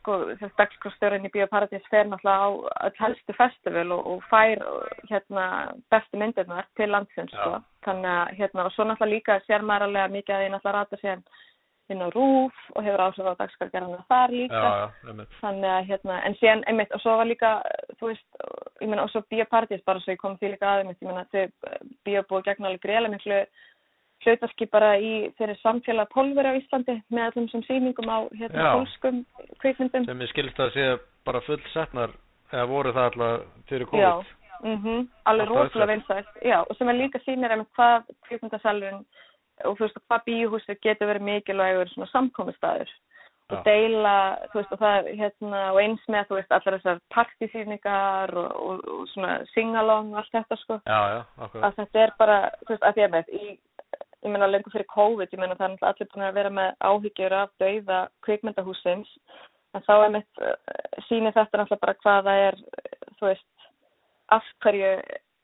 sko þessi dagskrafstjórin í Bíóparadís fer náttúrulega á öll helstu festival og, og fær hérna bestu myndirnar til landsins Já. sko þannig að hérna og svo náttúrulega líka sér maður alveg mikið að því náttúrulega rata sér inn á RÚF og hefur áhrif á dagskrafgerðana þar líka já, einmitt. þannig að hérna, en síðan einmitt og svo var líka, þú veist ég meina og svo bíopartís bara svo ég kom því líka aðeins ég meina þau bíobúi gegn alveg greiðlega miklu hlutverki bara í þeirri samfélag pólveri á Íslandi með allum sem sýningum á hérna pólskum kvikmyndum. Sem ég skilst að sé bara full setnar, eða voru það alltaf fyrir Já, COVID. mhm, alveg rosalega vinsælt. Já, og sem er líka sýnir einmitt hvað kvikmyndasalurinn og þú veist hvað bíóhúsið getur verið mikilvægur svona samkomustæður og deila, þú veist, og það hérna, og eins með, þú veist, allar þessar partísýningar og, og, og svona singalong og allt þetta, sko. Já, já, að þetta er bara, þú veist, að því að með í, ég meina lengur fyrir COVID, ég meina það er náttúrulega allir búin að vera með áhyggjur af dauða kvikmyndahúsins en þá er mitt sýnir þetta náttúrulega bara hvað það er, þú veist, af hverju,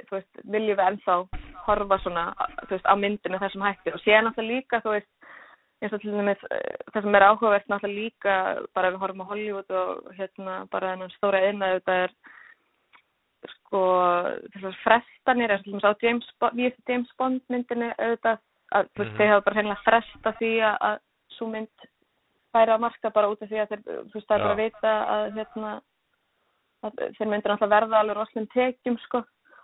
þú veist, viljum við ennþá horfa svona, þú veist, á myndinu þessum hætti. Og séð náttúrulega líka, þú veist, eins og til dæmis eh, það sem er áhugavert náttúrulega líka bara við horfum á Hollywood og hérna bara þennan stóra einna þetta er sko þessar frestanir eins og til dæmis á James Bond, myndinni auðvitað að veist Mhm. þeir hafa bara hreinlega fresta því að, að svo mynd færi á marka bara út af því að þeir, þú veist það er bara að vita að hérna að þeir myndir náttúrulega verða alveg roslum tekjum sko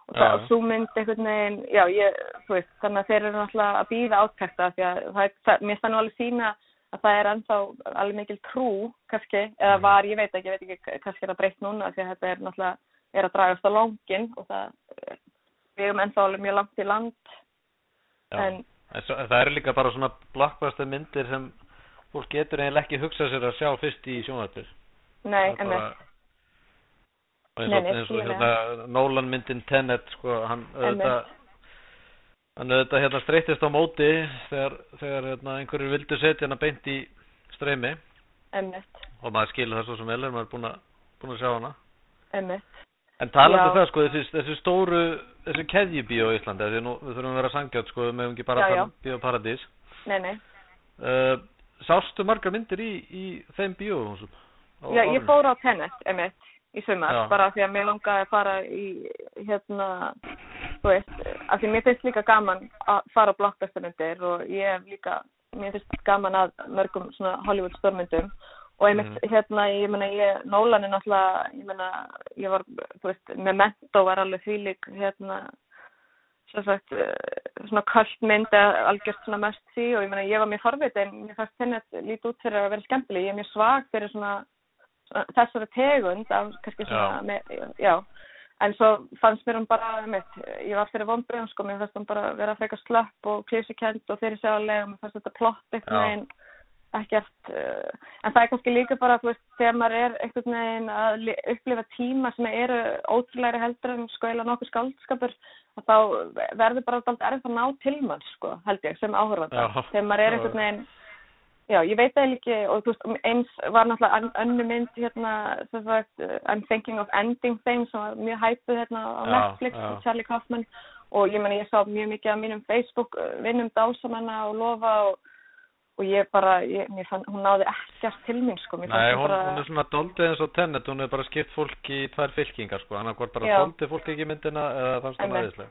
og Já, það svo mynd einhvern veginn, já ég, veist þannig að þeir eru náttúrulega að býða áttekta því að það, það, mér stannu alveg sína að það er ennþá alveg mikil trú kannski, eða Mhm. var, ég veit ekki, ég veit ekki kannski er það breytt núna því að þetta er náttúrulega er að dragast á lóngin og það við erum ennþá alveg mjög langt í land Já. en það eru líka bara svona blockbuster myndir sem fólk getur eiginlega ekki hugsað sér að sjá fyrst í sjónvarpir. nei, er en og eins og, hérna Nolan myndin Tenet sko, hann auðvitað hann auðvitað hérna streytist á móti þegar, þegar hérna, einhverjur vildu setja hana beint í streymi. Emmitt, og maður skilur það svo sem vel er maður að, búin að sjá hana. En talandi Já. um það sko þessi, þessi stóru þessi keðjubíó í Íslandi því nú, við þurfum að vera sangjátt sko við meðum ekki bara að já. fara bíó paradís nei, nei, uh, sástu margar myndir í, í þeim bíóhúsum á já, ég árinu? fór á tennis emmitt í sumar, Já. bara því að mér langaði að fara í hérna þú veist, af því mér finnst líka gaman að fara á blockbustermyndir og ég hef líka, mér finnst gaman að mörgum svona Hollywood stórmyndum og einmitt Mhm. hérna, ég meina ég, er náttúrulega, ég meina ég var, þú veist, Memento var alveg þvílík hérna sem sagt, eh, svona kallt mynd eða algjört svona mest því og ég meina ég var mér forveit en mér fannst henni að líti út fyrir að vera skemmtileg, ég er mjög svag fyrir svona, svona þessari tegund af kannski svona, Já. með, já en svo fannst mér hún bara, mitt, ég var fyrir vonbröðum sko, mér fannst hún bara vera frekar slöpp og klísikend og fyrir sjálega og mér fannst þetta plott einhvern Já. Ekkert, uh, en það er kannski líka bara, þú veist, þegar maður er einhvern veginn að li- upplifa tíma sem eru ótrúlegri heldur en sko eða nokkuð skáldskapur, þá verður bara alltaf erfitt að ná til mann, sko, held ég, sem áhörfanda. Já. Þegar maður er Já. einhvern veginn, já, ég veit það ekki, og þú veist, eins var náttúrulega ön- önnur mynd, hérna, sem sagt, uh, I'm thinking of ending things, sem var mjög hæpuð hérna á Já, Netflix, já. Charlie Kaufman, og ég meni, ég sá mjög mikið af mínum Facebook uh, vinnum dásamennar og lofa og og ég bara, ég, mér fann, hún náði ekkert til mín sko, mér Nei, hún, bara, hún er svona doldið eins og Tenet, hún er bara skipt fólk í tvær fylkingar sko, annarkvort bara Já. doldið fólk ekki myndina eða fannst það Einmitt. næðislega.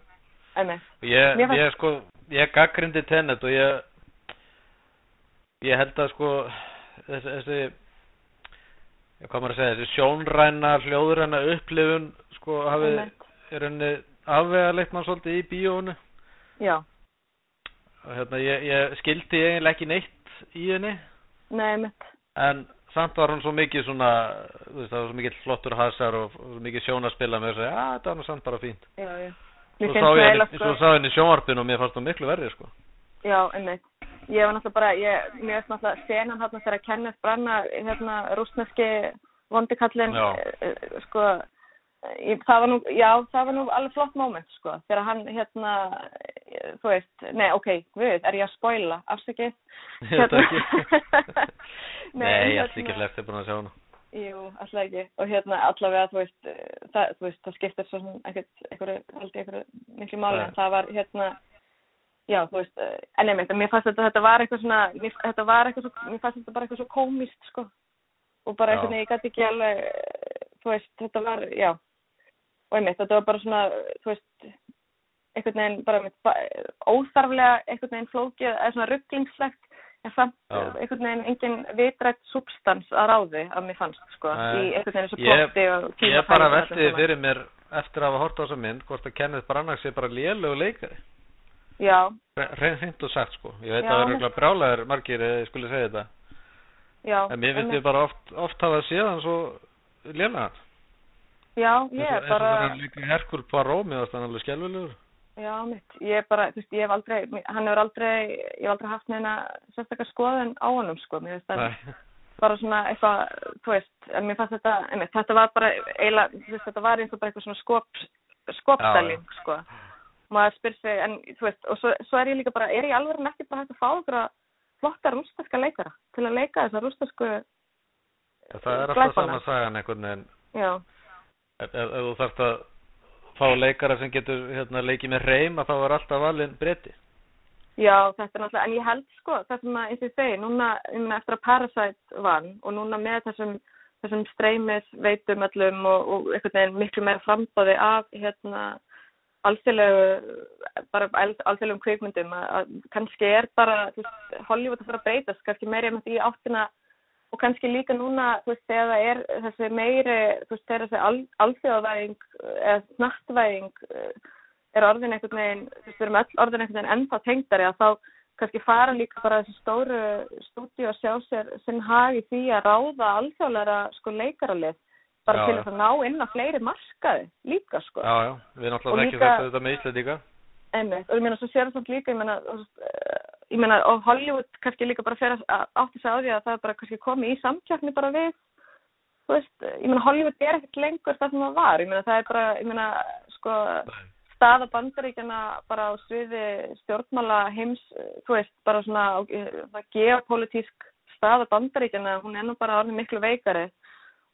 einmitt, Ég, Mér fannst- ég sko, ég gaggrindi Tenet og ég, ég held að sko, þessi, þessi, ég maður að segja, þessi sjónræna, hljóðræna upplifun, sko, hafi, einmitt, er henni afvegarleitt mann svolítið í bíónu. já, Og hérna, ég, ég skildi eiginlega ekki neitt í henni, nei, einmitt, en samt var hún svo mikið svona, þú veist, það var svo mikið flottur hasar og svo mikið sjónaspila með þess að, já, þetta var nú samt bara fínt. já, já. Svo Mér sá ég það henni, svo sko, sá henni sjónvarpinu og mér fannst hún miklu verri, sko. Já, einmitt. Ég var náttúrulega bara, ég, mér veist náttúrulega senan hérna þegar Kenneth Branna, hérna, rúsneski vondikallin, Já. eh, sko, það var nú, já, það var nú alveg flott moment, sko, þegar hann, hérna, þú veist, nei, ok, við, er ég að? Ég veit ekki. Nei, ég hérna- ekki flesti búin að sjá hana. Jú, alltaf ekki. Og hérna allavega, þú veist, það, þú veist, það skiptir svo sem ekkert, ég einhverju miklu máli, en það var hérna, já, þú veist, en einmitt, mér fannst þetta, þetta var eitthvað svona, mér, þetta var eitthvað svo, mér fannst þetta bara eitthvað svo komist, sko. Og bara veginn, ég gæti ekki alveg, þú veist, þetta var, já. Og einmitt, þetta var bara svona, þú veist, einhvern veginn bara óþarflega einhvern veginn flókið, eða svona rugglingslegt, en samt Já. einhvern veginn engin vitrætt substans að ráði að mér fannst, sko, Nei. í einhvern veginn þessu plotti og Ég bara tímafæri og velti þessum svona. fyrir mér eftir að hafa hort á þessa mynd hvort að Kenneth Branagh sé bara lélögu leikari. Já, Hrein hreint og sagt sko. Ég veit Já. að það eru örugglega brjálæðir margir eða ég skulle segja þetta. já. En mér finnst ég bara oft, oft hafa séð hann svo lélega. Já, ég er bara, og hann líka Herkul Poirot, mér varst hann alveg skelvilegur. já, mitt, ég er bara, þú veist, ég hef aldrei, hann hefur aldrei, ég hef aldrei haft neina sérstakar skoðun á honum, sko, mér finnst það bara svona eitthvað, þú veist, en mér fannst þetta, einmitt, þetta var bara eiginlega, þú veist, þetta var eins og bara eitthvað svona skop, skopstæling, sko. Maður spyr sig, en þú veist, og svo, svo er ég líka bara, er ég alveg ekki bara hægt að fá okkur flotta rústaska leikara til að leika þessa rústasku, Já, Það er alltaf sama sagan einhvern veginn. já, Ef, ef, ef þú þarft að fá leikara sem getur hérna, leikið með reym að þá er alltaf valinn breyti. Já, þetta er náttúrulega, en ég held sko, það sem að, eins og ég segi, núna, meina, eftir að Parasite vann og núna með þessum, þessum streymis veitum öllum og, og einhvern veginn miklu meira frambóði af, hérna, alþjóðlegu, bara al- alþjóðlegum kvikmyndum, að, kannski er bara, Hollywood að fara að breytast, kannski einmitt í áttina og kannski líka núna, þú veist, þegar það er þessi meiri, þú veist, þegar þessi al, alþjóðavæðing eða snattvæðing er orðin einhvern veginn, þú veist, við erum öll orðin einhvern veginn ennþá tengdari að þá kannski fara líka bara þessi stóru stúdíu að sjá sér sinn hag í því að ráða alþjóðlega sko leikaralið bara Já, til þess að ná inn á fleiri markaði líka sko. Já, já, við náttúrulega þekkjum líka- þetta, með Íslandíka. Einmitt, og ég meina svo sér það líka, ég meina, eh, ég meina, og Hollywood kannski líka bara fer að átti sig á því að það bara kannski komið í samkjöfni bara við, þú veist, ég meina, Hollywood er ekkert lengur það sem það var, ég meina, það er bara, ég meina, sko, staða bandaríkjana bara á sviði stjórnmála heims, þú veist, bara svona, eh, geopolítísk staða bandaríkjana, hún er nú bara orðin miklu veikari.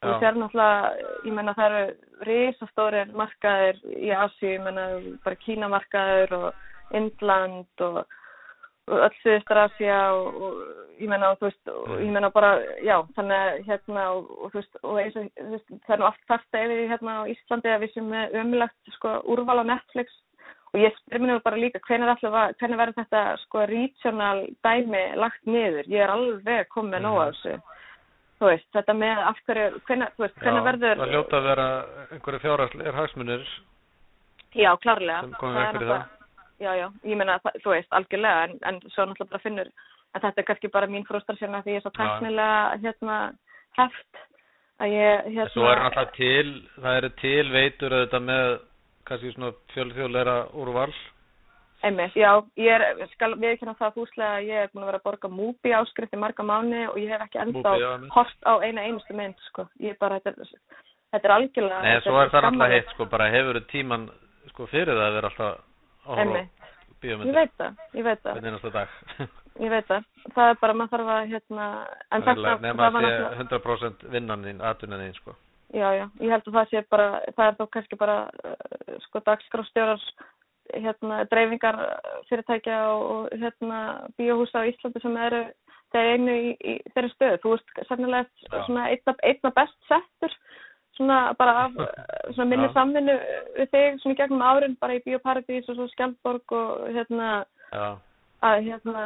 Og Já. þú sér náttúrulega, ég meina það eru risastórir markaðir í Asíu, ég meina bara Kínamarkaður og Indland og, og öll Suðustar Asía og, og ég meina og þú veist, og ég meina bara, já, þannig að hérna og, og þú veist, og eins og þú veist, það er nú allt yfir því hérna á Íslandi að við sem með ömulegt sko úrval á Netflix. Og ég spyr mér nú bara líka hvernig, var, hvernig verður þetta sko regional dæmi lagt niður, ég er alveg komið með nóg af þessu. Þú veist, þetta með af hverju, hvernig, veist, hvernig Já, verður Það hljóta að vera einhverju fjárhagsleir hagsmunir Já, klárlega. sem komið Það er fyrir náttúrulega- Já, já, ég meina, þú veist, algjörlega en, en svo náttúrulega bara finnur en þetta er kannski bara mín frústrasjón að því ég er svo teknilega hérna heft að ég hérna Svo er náttúrulega til, það eru til veitur auðvitað með kannski svona fjölþjóðleira úrval. Einmitt, já, ég er, skal viðkynna það fúslega að ég er búin að vera að borga múbi áskrift í marga mánu og ég hef ekki einmitt. hort á eina einustu mynd, sko. Ég bara, þetta er, þetta er algjörlega... Nei, þetta svo er það náttúrulega hitt, sko, bara hefur tíman sko fyrir það að vera alltaf ég veit það, ég veit það, ég veit það. Það er bara, maður þarf að, hérna, en þetta, Nefn það að var sé náttúrulega, 100% vinnan þín, atvinnan þín, sko. já, já, ég held að það sé bara, það er þó kannski bara, uh, sko, dagskrástjórar, hérna, dreifingar fyrirtækja og, og hérna, bíóhúsa á Íslandi sem eru þeir einu í, í þeirri stöðu. Þú ert sannilega svona einna, einna best settur svona bara af svona minni Já. samvinnu við þig svona gegnum árin bara í Bíóparadís og svo Skjaldborg og hérna Já, að hérna,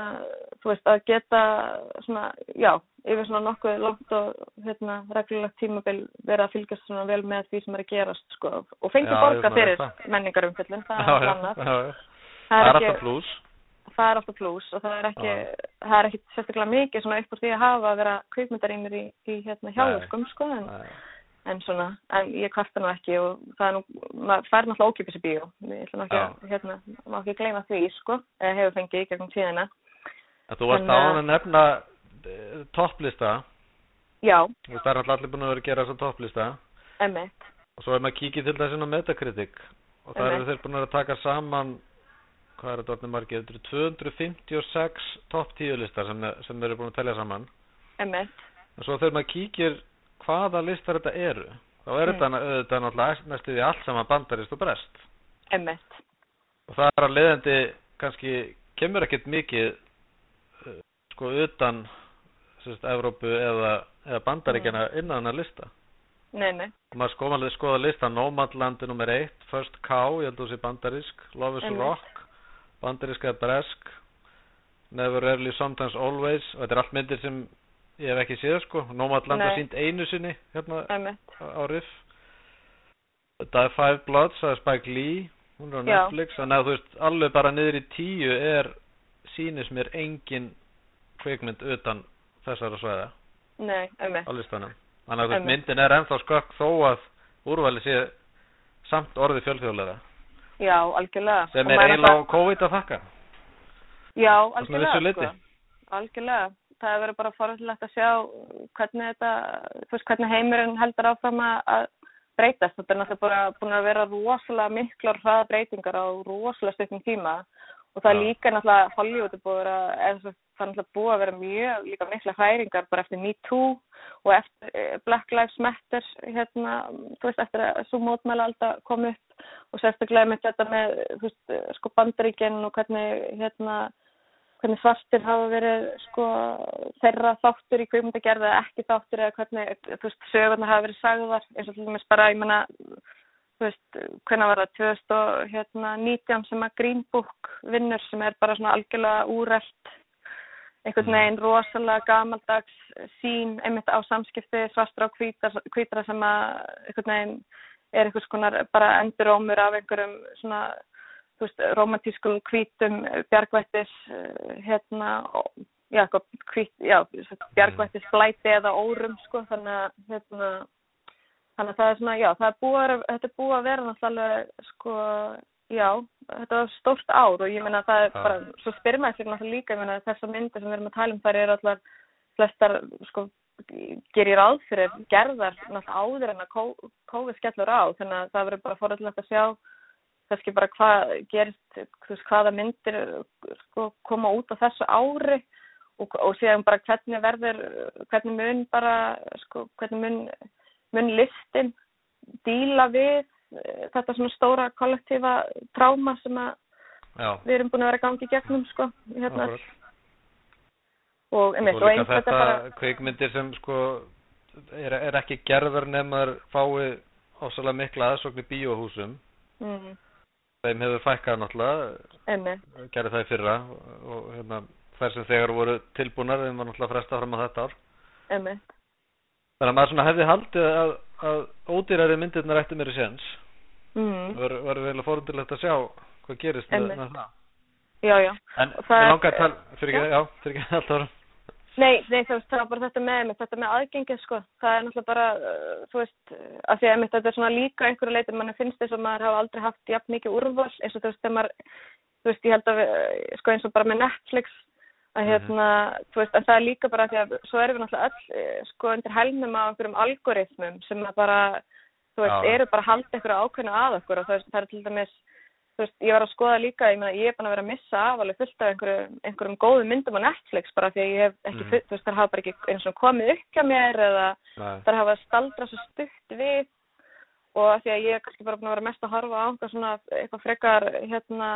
þú veist, að geta svona, já, yfir svona nokkuð langt og hérna reglulegt tímabil verið að fylgjast svona vel með því sem er að gerast, sko, og fengi Já, borga fyrir menningarumfyllin, það er já. Það er alltaf pluss. það er alltaf pluss og það er ekki, það er ekki sérstaklega mikið svona upp úr því að hafa að vera kvikmyndarýmir í, í hérna hjálfskum, sko, en. En svona, en ég kvarta nú ekki og það er nú, maður fær náttúrulega ókipis í bíó, ég ætla nú ekki, að, hérna, má ekki gleyma því, sko, eða hefur fengið í gegnum tíðina. En þú varst Þannig að- að nefna eh, topplista. Já, Þú veist, það er allir búin að vera að gera þessa topplista. Emitt. og svo er maður kíkið til þess inn á Metacritic og það eru þeir búin að taka saman hvað er þetta orðin eru 256 topp 10 listar sem, sem eru búin að telja saman. Emitt. en svo þegar maður kíkir hvaða listar þetta eru þá er Mm. þetta auðvitað náttúrulega næstu því allt saman bandarist og brest Emitt. og það er að leiðandi kannski kemur ekkert mikið uh, sko utan sérst, Evrópu eða, eða bandaríkjana innan hennar lista Nei, nei. og maður sko alveg skoða lista Nomadland er nummer 1, First Cow, ég held að þú sé bandarisk Love is. Rock bandarisk eða bresk Never Rarely Sometimes Always og þetta er allt myndir sem ég hef ekki séð sko Nomadland Nei. sínt einu sinni hérna Emitt. á Riff Die Five Bloods, það er Spike Lee hún er á. Netflix þannig að þú veist alveg bara niður í tíu er sýnis mér engin kvikmynd utan þessara svæða Nei, emitt. á listanum þannig að þú veist myndin er ennþá skökk þó að úrvali sé samt orði fjölþjóðlega Já, algjörlega. sem er eiginlega á COVID að þakka Já, svona vissu algjörlega, leyti. sko. Algjörlega. Það verið bara forvöldilegt að sjá hvernig þetta, þú veist, hvernig heimurinn heldur áfram að- breytast. Þetta er náttúrulega bara búin að vera rosalega miklar hraða breytingar á rosalega stundum tíma. Og það er líka náttúrulega Hollywood er búið að eða svo, það er náttúrulega búið að vera mjög líka mikla hræringar bara eftir Me Too og eftir eh, Black Lives Matter, hérna, þú veist, eftir að svo mótmæla alltaf kom upp. Og sérstaklega með þetta með, þú veist, sko bandaríkinn og hvernig, hérna, hvernig svartir hafa verið sko þeirra þáttur í kvikmyndagerð eða ekki þáttur eða hvernig veist sögurnar hafa verið sagðar. Eins og til dæmis bara ég menna hvernig var það? 2019 sem að Green Book vinnur sem er bara svona algjörlega úrelt. Einhvern veginn rosalega gamaldags sín einmitt á samskipti svartra og hvítra, hvítra sem að einhvern veginn er einhvers konar bara endurómur af einhverjum svona veist, romantískum hvítum bjargvættis eh, hérna, já, hvít, já, bjargvættis blæti eða órum, sko, þannig að hérna, þannig að það er svona, já, það er búið að, þetta er búið að vera náttúrulega, sko, já, þetta var stórt ár og ég meina það er bara, svo spyrir maður sér náttúrulega líka, ég meina þessar myndir sem við erum að tala um þær eru allar flestar, sko, gerir ráð fyrir gerðar náttúrulega áður en að COVID skellur á, þannig að það verður bara forðilegt að sjá kannski bara hvað gerist, veist, hvaða myndir sko, koma út á þessu ári og, og síðan bara hvernig verður, hvernig mun bara, sko, hvernig mun, mun listin díla við eh, þetta svona stóra kollektífa tráma sem að já, við erum búin að vera gangi gegnum, sko, hérna, og, einmitt, og og líka þetta bara, kvikmyndir sem sko er, er ekki gerðar nefnar fái ósalega mikla aðsókn í bíóhúsum. Mm, þeim hefur fækkað náttúrulega. Gerði það í fyrra og, hérna, þær sem þegar voru tilbúnar þeim var náttúrulega fresta fram á þetta ár. Einmitt, þannig að maður hefði haldið að, að ódýrari myndirnar ætti mér í séns. Mm, var, var vel að fórundilegt að sjá hvað gerist með, með það. Já, já. en ég langar að tala fyrir ekki, já, fyrir ekki alltaf Nei, nei, það var bara þetta með þetta með aðgengið, sko. Það er náttúrulega bara, uh, þú veist, að því að einmitt þetta er svona líka einhverju leiti, mann finnst þess að maður hafa aldrei haft jafn mikið úrval, eins og þú veist, maður, þú veist, ég held að við, uh, sko, eins og bara með Netflix, að Mhm. hérna, þú veist, en það er líka bara því að svo erum við náttúrulega öll, uh, sko, undir helmum af einhverjum algoritmum sem að bara, þú veist, Já. eru bara halda einhverju ákveðnu að okkur og það, er- til dæmis, veist, ég var að skoða líka, ég meina, ég er búin að vera að missa af alveg fullt af einhverjum, einhverjum góðum myndum á Netflix bara því að ég hef ekki, mm. þú veist, þar hafa bara ekki eins og komið hjá mér eða Nei. þar hafa staldra svo stutt við og því að ég er kannski bara búin að vera mest að horfa á eitthvað svona, eitthvað frekar, hérna,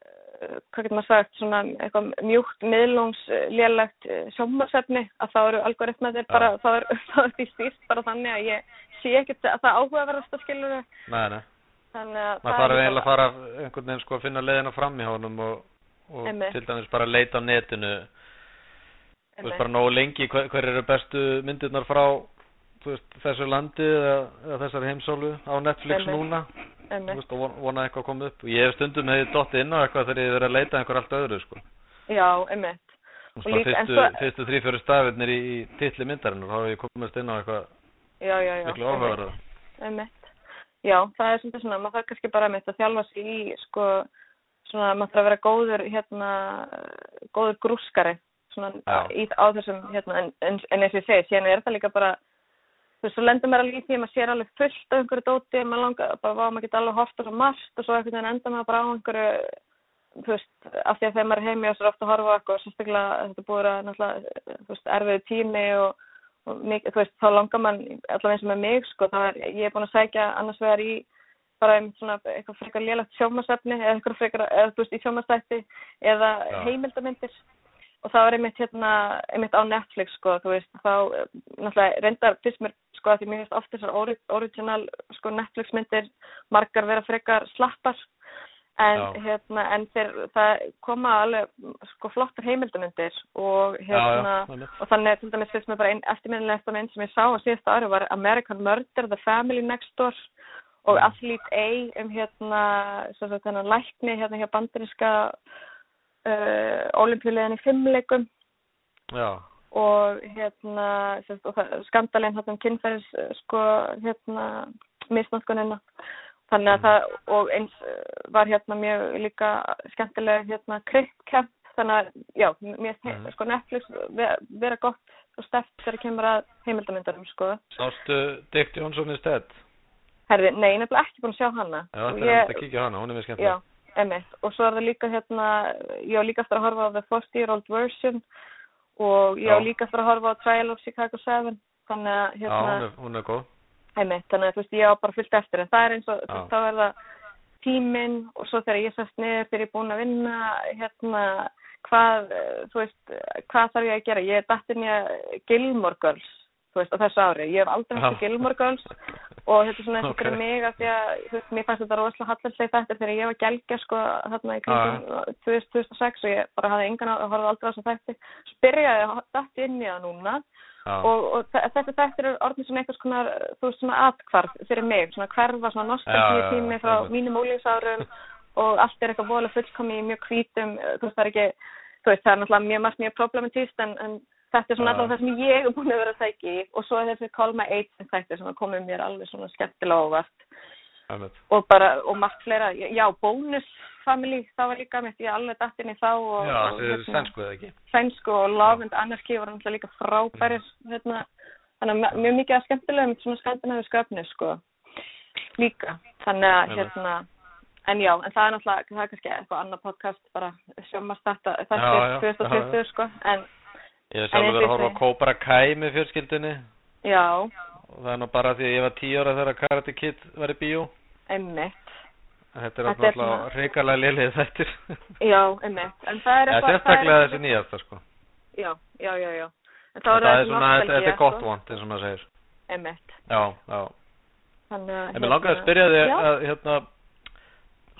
eh, hvað getur maður sagt, svona eitthvað mjúkt, miðlungs, lélegt sjómasefni, að þá eru algoritmæðir Já. bara, þá er, þá er því stýrt bara þannig að ég sé ekkert að það áhugaverðast að skilur þau. nei, nei Þannig að maður þarf eiginlega að fara einhvern veginn sko að finna leiðina fram í honum og, og til dæmis bara leita á netinu. Þú veist bara nógu lengi hver, hver eru bestu myndirnar frá veist, þessu landi eða, eða þessari heimsólu á Netflix Einmitt. núna? Einmitt. veist, og von- vona eitthvað að koma upp. Og ég hef stundum hefði dottið inn á eitthvað þegar ég hef verið að leita einhver allt öðru sko. Já, Og en fyrstu, svo- fyrstu þrý fyrir stafinir í, í titli myndarinnar þá hef ég komist inn á eitthvað miklu áhugaverða Einmitt. Já, það er svolítið svona, maður þarf kannski bara með að þjálfa sig í, sko, svona maður þarf að vera góður hérna, góður grúskari svona í, á þessum hérna, en, en, en eins og ég segi, síðan er það líka bara þú veist, svo lendur maður alveg í því að maður sér alveg fullt af einhverju dóti, maður langar bara, vá, maður geti alveg horft á svo margt og svo einhvern veginn enda maður bara á einhverju þú veist, af því að þegar maður er heimi og svo er ofta að horfa og sérstaklega þetta búið að náttúrulega, þú veist, erfiðu tími og, og mikið, þú veist, þá langar mann allavega eins og með mig, sko, þá er ég er búin að sækja annars vegar í bara einmitt svona eitthvað frekar lélagt sjómasefni eða eitthvað frekar, eða þú veist, í sjómasætti eða Já. heimildamindir og það var einmitt hérna, einmitt á Netflix sko, þú veist, þá náttúrulega reyndar fyrst mér sko að því mér finnst oft þessar ori original sko Netflix myndir margar vera frekar slappar en Já. hérna, en þeir, það koma alveg sko flottar heimildamindir og hérna já, einmitt. og þannig til dæmis fyrst mér bara einn eftirminnilegsta mynd sem ég sá á síðasta ári var American Murder, The Family Next Door og. Athlete A um hérna, svo svo þennan lækni hérna hjá bandaríska uh, olimpíulegin í fimmleikum Já, og hérna og skandalinn hérna um kynferðis eh, sko hérna misnátkunina þannig að það og eins eh, var hérna mjög líka skemmtileg hérna kryptkepp þannig að já, mér finnst Mhm. sko Netflix vera, gott og steft þegar kemur að heimildamindarum sko sástu Dick Johnson is dead? herði, nei, ég nefnilega ekki búin að sjá hana Já, þetta er að kíkja hana, hún er mjög skemmtileg. Já, emitt. Og svo er það líka hérna, ég á líka eftir að horfa á The 40 Year Old Version og ég á Já. líka eftir að horfa á Trial of Chicago 7. Þannig að, Já, hérna, hún er, hún er góð. Emitt, þannig að þú veist, ég á bara fullt eftir. En það er eins og, veist, þá er það tíminn og svo þegar ég sest niður, þegar ég er búin að vinna, hérna, hvað, eh, þú veist, hvað þarf ég að gera? Ég er dattin í að Gilmore Girls, þú veist, á þessu ári. Ég hef aldrei hægt Já. Gilmore Girls og þetta er svona eitthvað Ok. fyrir mig af því að þú veist, mér fannst þetta rosalega hallarslegi þetta þegar ég var gelgja sko þarna í kringum 2006 og ég bara hafði engan að horfa aldrei á þessum þætti að dætti inn í það núna og, og þe- þessi þættir eru orðin svona einhvers konar þú veist svona atkvarf fyrir mig svona hverfa svona nostalgíu tími frá mínum ólífsárum og allt er eitthvað voðalega fullkomi í mjög hvítum þú veist það er ekki þú veist það er náttúrulega mjög margt mjög problematíst en, en þetta er svona allavega það sem ég er búin að vera að sækja í. Og svo er þessi Call My Agent þættir sem komið mér alveg svona skemmtilega óvart. Og bara, og margt fleira. Já, Bonus Family, það var líka mitt, ég er alveg datt inn í þá og, Já, þetta er sænsku eða ekki? sænsku og Love and Anarchy voru náttúrulega líka frábærir hérna, þannig að mjög mikið að skemmtilegum svona skandinavíu sköpni sko. Líka, þannig að hérna en já, en það er náttúrulega, það er kannski eitthvað annað podcast bara sjómast þetta þetta er 2020 sko. En Ég En sjálfur verið að horfa á Cobra Kai með fjölskyldunni. Já, og það er nú bara því að ég var tíu ára þegar Karate Kid var í bíó. Einmitt Þetta er Þetta svona- hrikalega liðið þettir. já, einmitt, en það er eitthvað sérstaklega þessi nýjasta sko. já, já, já, já Það er svona, þetta, þetta er gott sko. vond, eins og maður segir. einmitt Já, já. Þannig að, En mér langaði að spyrja þig að, hérna,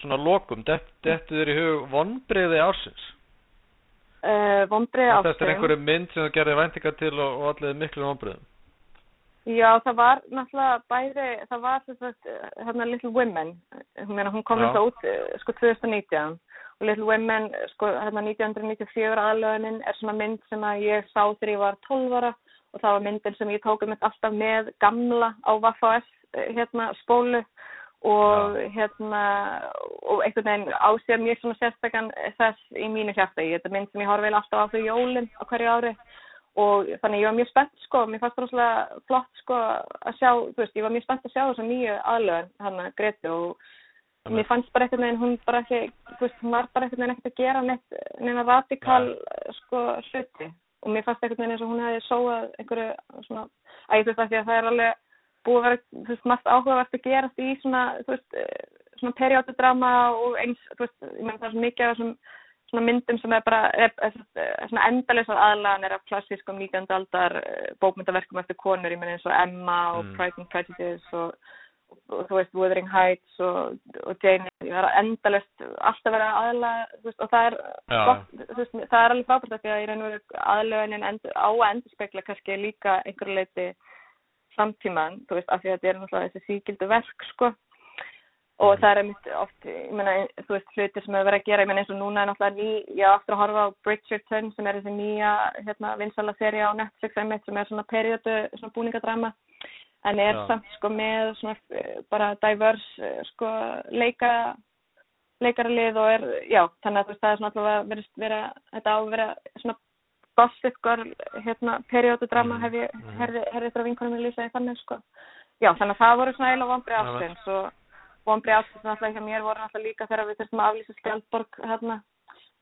svona lokum, dett- dettu þér í hug vonbriði ársins? Uh, vombriði Þetta er einhverju mynd sem þú gerði væntingar til og, allir miklu vonbriðum. Já, það var náttúrulega bæði, það var að hérna Little Women, meina, hún kom Já. þetta út eh, sko 2019 og Little Women, sko hérna 1994 aðlöðunin er svona mynd sem að ég sá þegar ég var 12 ára. Og það var myndin sem ég tók um alltaf með gamla á Vaffa S hérna spólu. Og hérna og einhvern veginn á sér mjög svona sérstakann þess í mínu hjarta. Ég, þetta mynd sem ég horfi vel alltaf á fyrir jólin á hverju ári og þannig ég var mjög spennt sko, mér fannst rosalega flott sko að sjá, þú veist, ég var mjög spennt að sjá þessa nýju aðlöðun hann að Gretu og mér fannst bara einhvern veginn hún bara ekki, þú veist, hún var bara einhvern veginn ekkert að gera neitt, neina radikal sko hluti. Og mér fannst einhvern veginn eins og hún hefði sóað einhverju svona, að ég þú veist að því að það er alveg búið að vera, þú veist, margt áhugavert að gerast í svona, þú veist, eh, svona periódudrama og eins, þú veist, ég menn það er svo mikið af þessum svona myndum sem er bara er, er, er, svona endalisar aðlaganir af klassískum 19. aldar eh, bókmyndaverkum eftir konur, ég menn eins og Emma og Mm. Pride and Prejudice og, og, og þú veist Wuthering Heights og, og Jane, það er endalist alltaf verið aðlaga, og það er Já. gott, veist, það er alveg frábært af því að og veru aðlögunin endur, á að endurspegla kannski líka einhverju leiti samtíman, þú veist, af því að þetta er náttúrulega þessi síkildu verk, sko og það er einmitt oft, ég meina, þú veist, hlutir sem hefur verið að gera, ég meina eins og núna er náttúrulega ný, ég á aftur að horfa á Bridgerton sem er þessi nýja, hérna, vinsala seri á Netflix einmitt sem er svona periodu, svona búningadrama en er Já. samt sko með svona eh, bara diverse eh, sko leika leikaralið og er, já, þannig að þú veist, það er svona alltaf að vera, þetta á að vera svona gossip girl, hérna, periódudrama Mhm, hef ég, mhm. herði, herði þetta vinkunum minn lýsaði þannig, sko. Já, þannig að það voru svona eiginlega vombrið Já, ástins og vombrið ástins náttúrulega hjá mér voru náttúrulega líka þegar við þurftum að aflýsa Skjaldborg, hérna,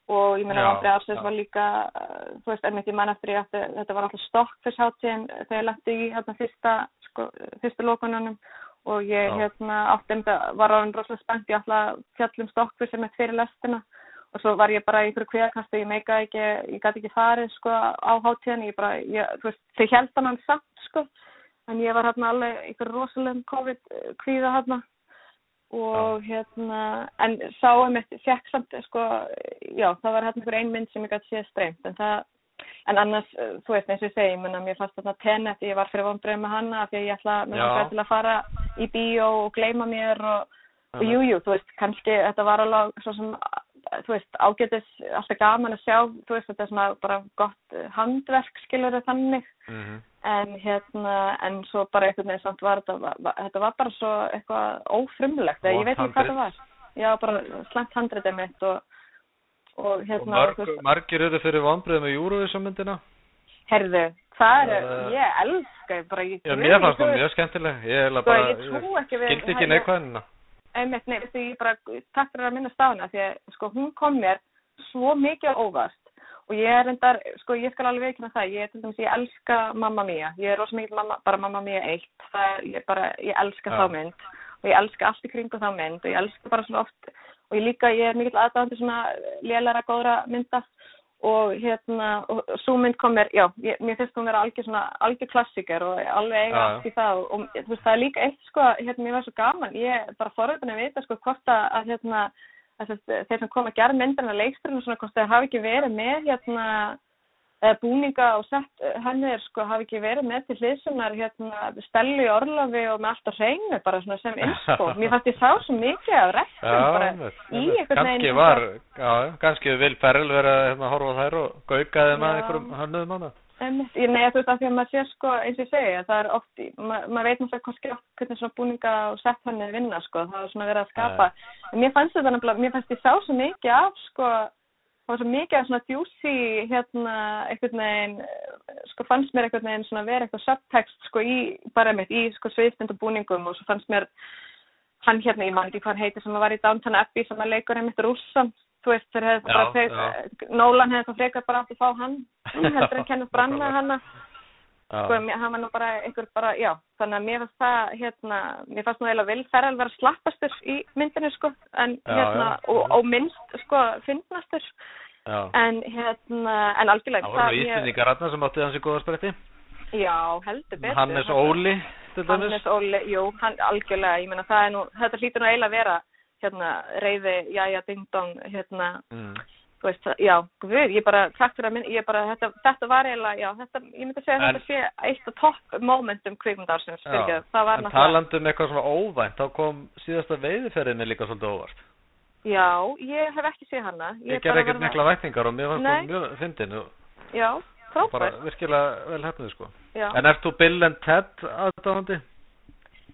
og ég meina ástins já. var líka, uh, þú veist, einmitt ég man eftir ég átti, þetta var alltaf stokkfyrsháttíðin þegar ég landi í, hérna, fyrsta, sko, fyrsta lokununum. Og ég, Já. hérna, átti um þetta, var orðin rosalega spennt, ég að fjallum stokkfyrst sem er fyrir lestina. Og svo var ég bara í ykkur kvíðakastu, ég meika ekki, ég gæti ekki farið sko á hátíðan, ég bara, ég, þú veist, þau held hann samt sko, en ég var hérna alveg ykkur rosalegum COVID kvíða hérna og hérna, en sáum mitt, fekk samt sko, já, það var hérna ykkur ein mynd sem ég gæti séð streymt, en það, en annars, eh, þú veist, eins og ég segi, ég menna, mér fannst þarna Tenet, ég var fyrir vonbröð með hana, af því ég ætla, mér langaði til að fara í bíó og gleyma mér og, og Einmitt. jú, þú veist, kannski þetta var alveg svo sem, þú veist, ágætis alltaf gaman að sjá, þú veist, þetta er svona bara gott eh, handverk, skilur þannig, Mhm. En hérna, en svo bara einhvern veginn samt var þetta, þetta var bara svo eitthvað ófrumlegt, ég veit ekki hvað það var. Já, bara slæmt handritið mitt og, og Og hérna, þú veist, margir eru fyrir vonbrið með Eurovision myndina. herðu, það er, Uh, ég elska, bara ég Já, mér fannst hún mjög skemmtileg. Ég er Sko, bara, ég ekki við- skildi ekki neikvæðina. einmitt, nei, veistu, ég bara, takk fyrir að minna stána því að, sko, hún kom mér svo mikið óvart og ég er endar, sko, ég skal alveg veikina það, ég er til dæmis, ég elska Mamma Mia, ég er rosa mikið mamma, bara Mamma Mia 1, það er, ég bara, ég elska Já. þá mynd. Og ég elska allt í kringu þá mynd. Og ég elska bara svona oft, og ég líka, ég er mikill aðdáðandi svona lélæra góðra mynda. Og hérna, og svo mynd kom mér, já, ég, mér finnst hún vera algjör svona, algjör klassiker og alveg eiga Já, allt í það. Og, og þú veist, það er líka eitt, sko, hérna, mér var svo gaman, ég bara forröðin að vita, sko, hvort að, hérna, þeir sem kom að gera myndina leiksturinn og svona, hvort þeir hafi ekki verið með, hérna, búninga og sett hennir, sko, hafi ekki verið með til hliðsunar, hérna, stelu í orlofi og með allt á hreinu, bara svona sem inspo. Mér fannst ég sá svo mikið af rektum, í einhvern veginn. Kannski vil Ferrell vera hérna, að horfa á þær og gaukaði með einhverjum hönnuðum hana. Nei, þú veist, af því að maður sér sko, eins og ég segi, að það er oft, ma maður veit náttúrulega kannski oft hvernig svona búninga og sett hann er vinna, sko, það er svona verið að skapa. En mér fannst þetta nefnilega, mér fannst ég sá svo mikið af, sko, það var svo mikið af svona djúsi, hérna, einhvern veginn, sko, fannst mér einhvern veginn svona vera eitthvað subtext, sko, í, bara mitt, í, sko, og búningum og svo fannst mér, hann hérna, ég man ekki hvað hann heitir, sem var í Downton Abbey, sem að leikur einmitt rússan, þú veist, þeir hefði bara frekar, Nolan hefði það frekar bara átt að fá hann, heldur en kennast branna hana, Já. sko, hann var nú bara einhver bara, já, þannig að mér fannst það, hérna, mér fannst nú eiginlega vil Ferrell vera slappastur í myndinu, sko, en Já, hérna, já. og, og minnst, sko, fyndnastur, Já. en hérna, en algjörlega, Það voru Íslendingar aðna sem átti hans í góða spretti. já, heldur betur. Hannes Óli. Hannes Óli, jú, hann algjörlega, ég meina það er nú, þetta hlýtur nú eiginlega vera, hérna, reyði, jæja, ding dong, hérna, Mm. þú veist, já, guð, ég bara, takk fyrir að minn, ég bara, þetta, þetta var eiginlega, já, þetta, ég myndi segja að En- þetta sé eitt af topp momentum kvikmyndarsins, Já. fyrir það var En náttúrulega, talandi um eitthvað svona óvænt, þá kom síðasta veiðiferðinni líka svolítið óvart. já, ég hef ekki séð hana, Ég er ger ekkert mikla vætningar og mér Nei. það mjög fyndin Já, og bara virkilega vel hefnið sko. já. En ert þú Bill and Ted aðdáðandi?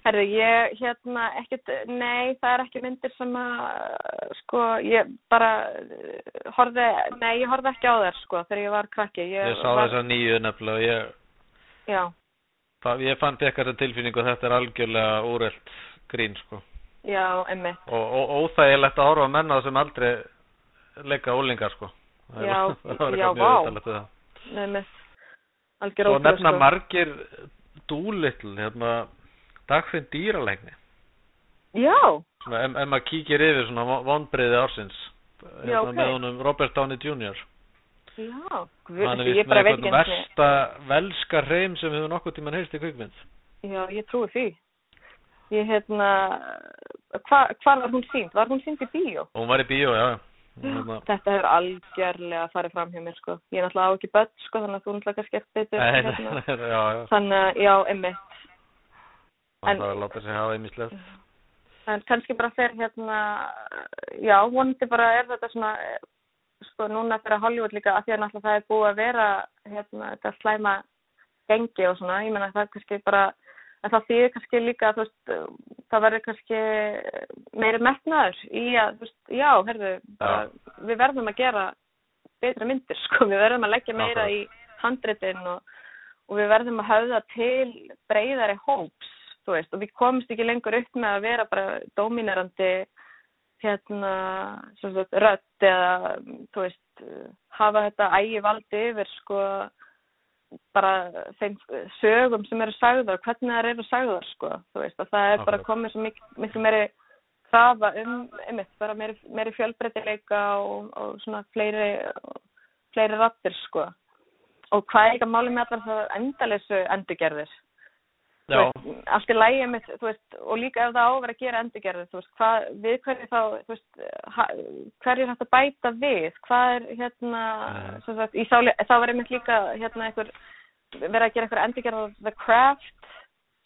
Herðu, ég, hérna, ekkert, nei, það er ekki myndir sem að, sko, ég bara uh, horfði, nei, ég horfði ekki á þær, sko, þegar ég var krakki. Ég, Ég sá var, þessa nýju nefnilega og ég, Já, það, ég fann fekk þessa tilfinningu að þetta er algjörlega úrelt grín sko. já, emmitt. Og, og óþægilegt að horfa á menna sem aldrei leika ólingar sko. Það er- Já, það var já, vá. það. Emmitt. Algjör Svo ótrúlega, nefna sko. margir dúlittl, hérna, dagfinn dýralegni. Já, Svona, ef, ef maður kíkir yfir svona vonbriði ársins. Já, Hérna ok. með honum Robert Downey Jr. já, Hann er vist með eitthvað versta velska hreim sem hefur nokkuð tíman heyrst í kvikmynd. Já, ég trúi því. Ég, hérna, hva, hvar var hún sínd? Var hún sínd í bíó? Hún var í bíó, já. Hérna, Þetta hefur algjörlega farið fram hjá mér, sko. Ég er náttúrulega á ekki börn, sko, þannig að þú náttúrulega kannski eftir. Nei, hérna. Þannig að, já, emmitt. En- þarf að láta sig hafa einmislegt. En kannski bara fer hérna, já, vonandi bara er þetta svona, sko, núna fyrir Hollywood líka, af því að náttúrulega það er búið að vera, hérna, þetta slæma gengi og svona, ég meina það er kannski bara en það þýðir kannski líka að það verður kannski meiri metnaður í að, þú veist, já, herðu, bara, við verðum að gera betra myndir, sko, við verðum að leggja meira Akkurat. í handritin og, og við verðum að höfða til breyðari hóps, þú veist, og við komumst ekki lengur upp með að vera bara dóminerandi hérna, sem sagt, rödd eða, þú veist, hafa þetta ægi valdi yfir, sko, bara þeim sögum sem eru sagðar, hvernig þær eru sagðar, sko, þú veist, að það er bara komið svo miklu, miklu meiri krafa um, einmitt, bara meiri, meiri fjölbreytileika og, og svona fleiri, fleiri rattir, sko. Og hvað er ekki að máli með allar það endalessu endurgerðir? Já, veist, allt í lægi með, þú veist, og líka ef það á að gera endurgerðir, þú veist, hvað, við hverju þá, þú veist, hverju er hægt að bæta við, hvað er, hérna, Mm. sem sagt, í sáli, þá var einmitt líka, hérna, einhver, verið að gera einhver endurgerð af The Craft,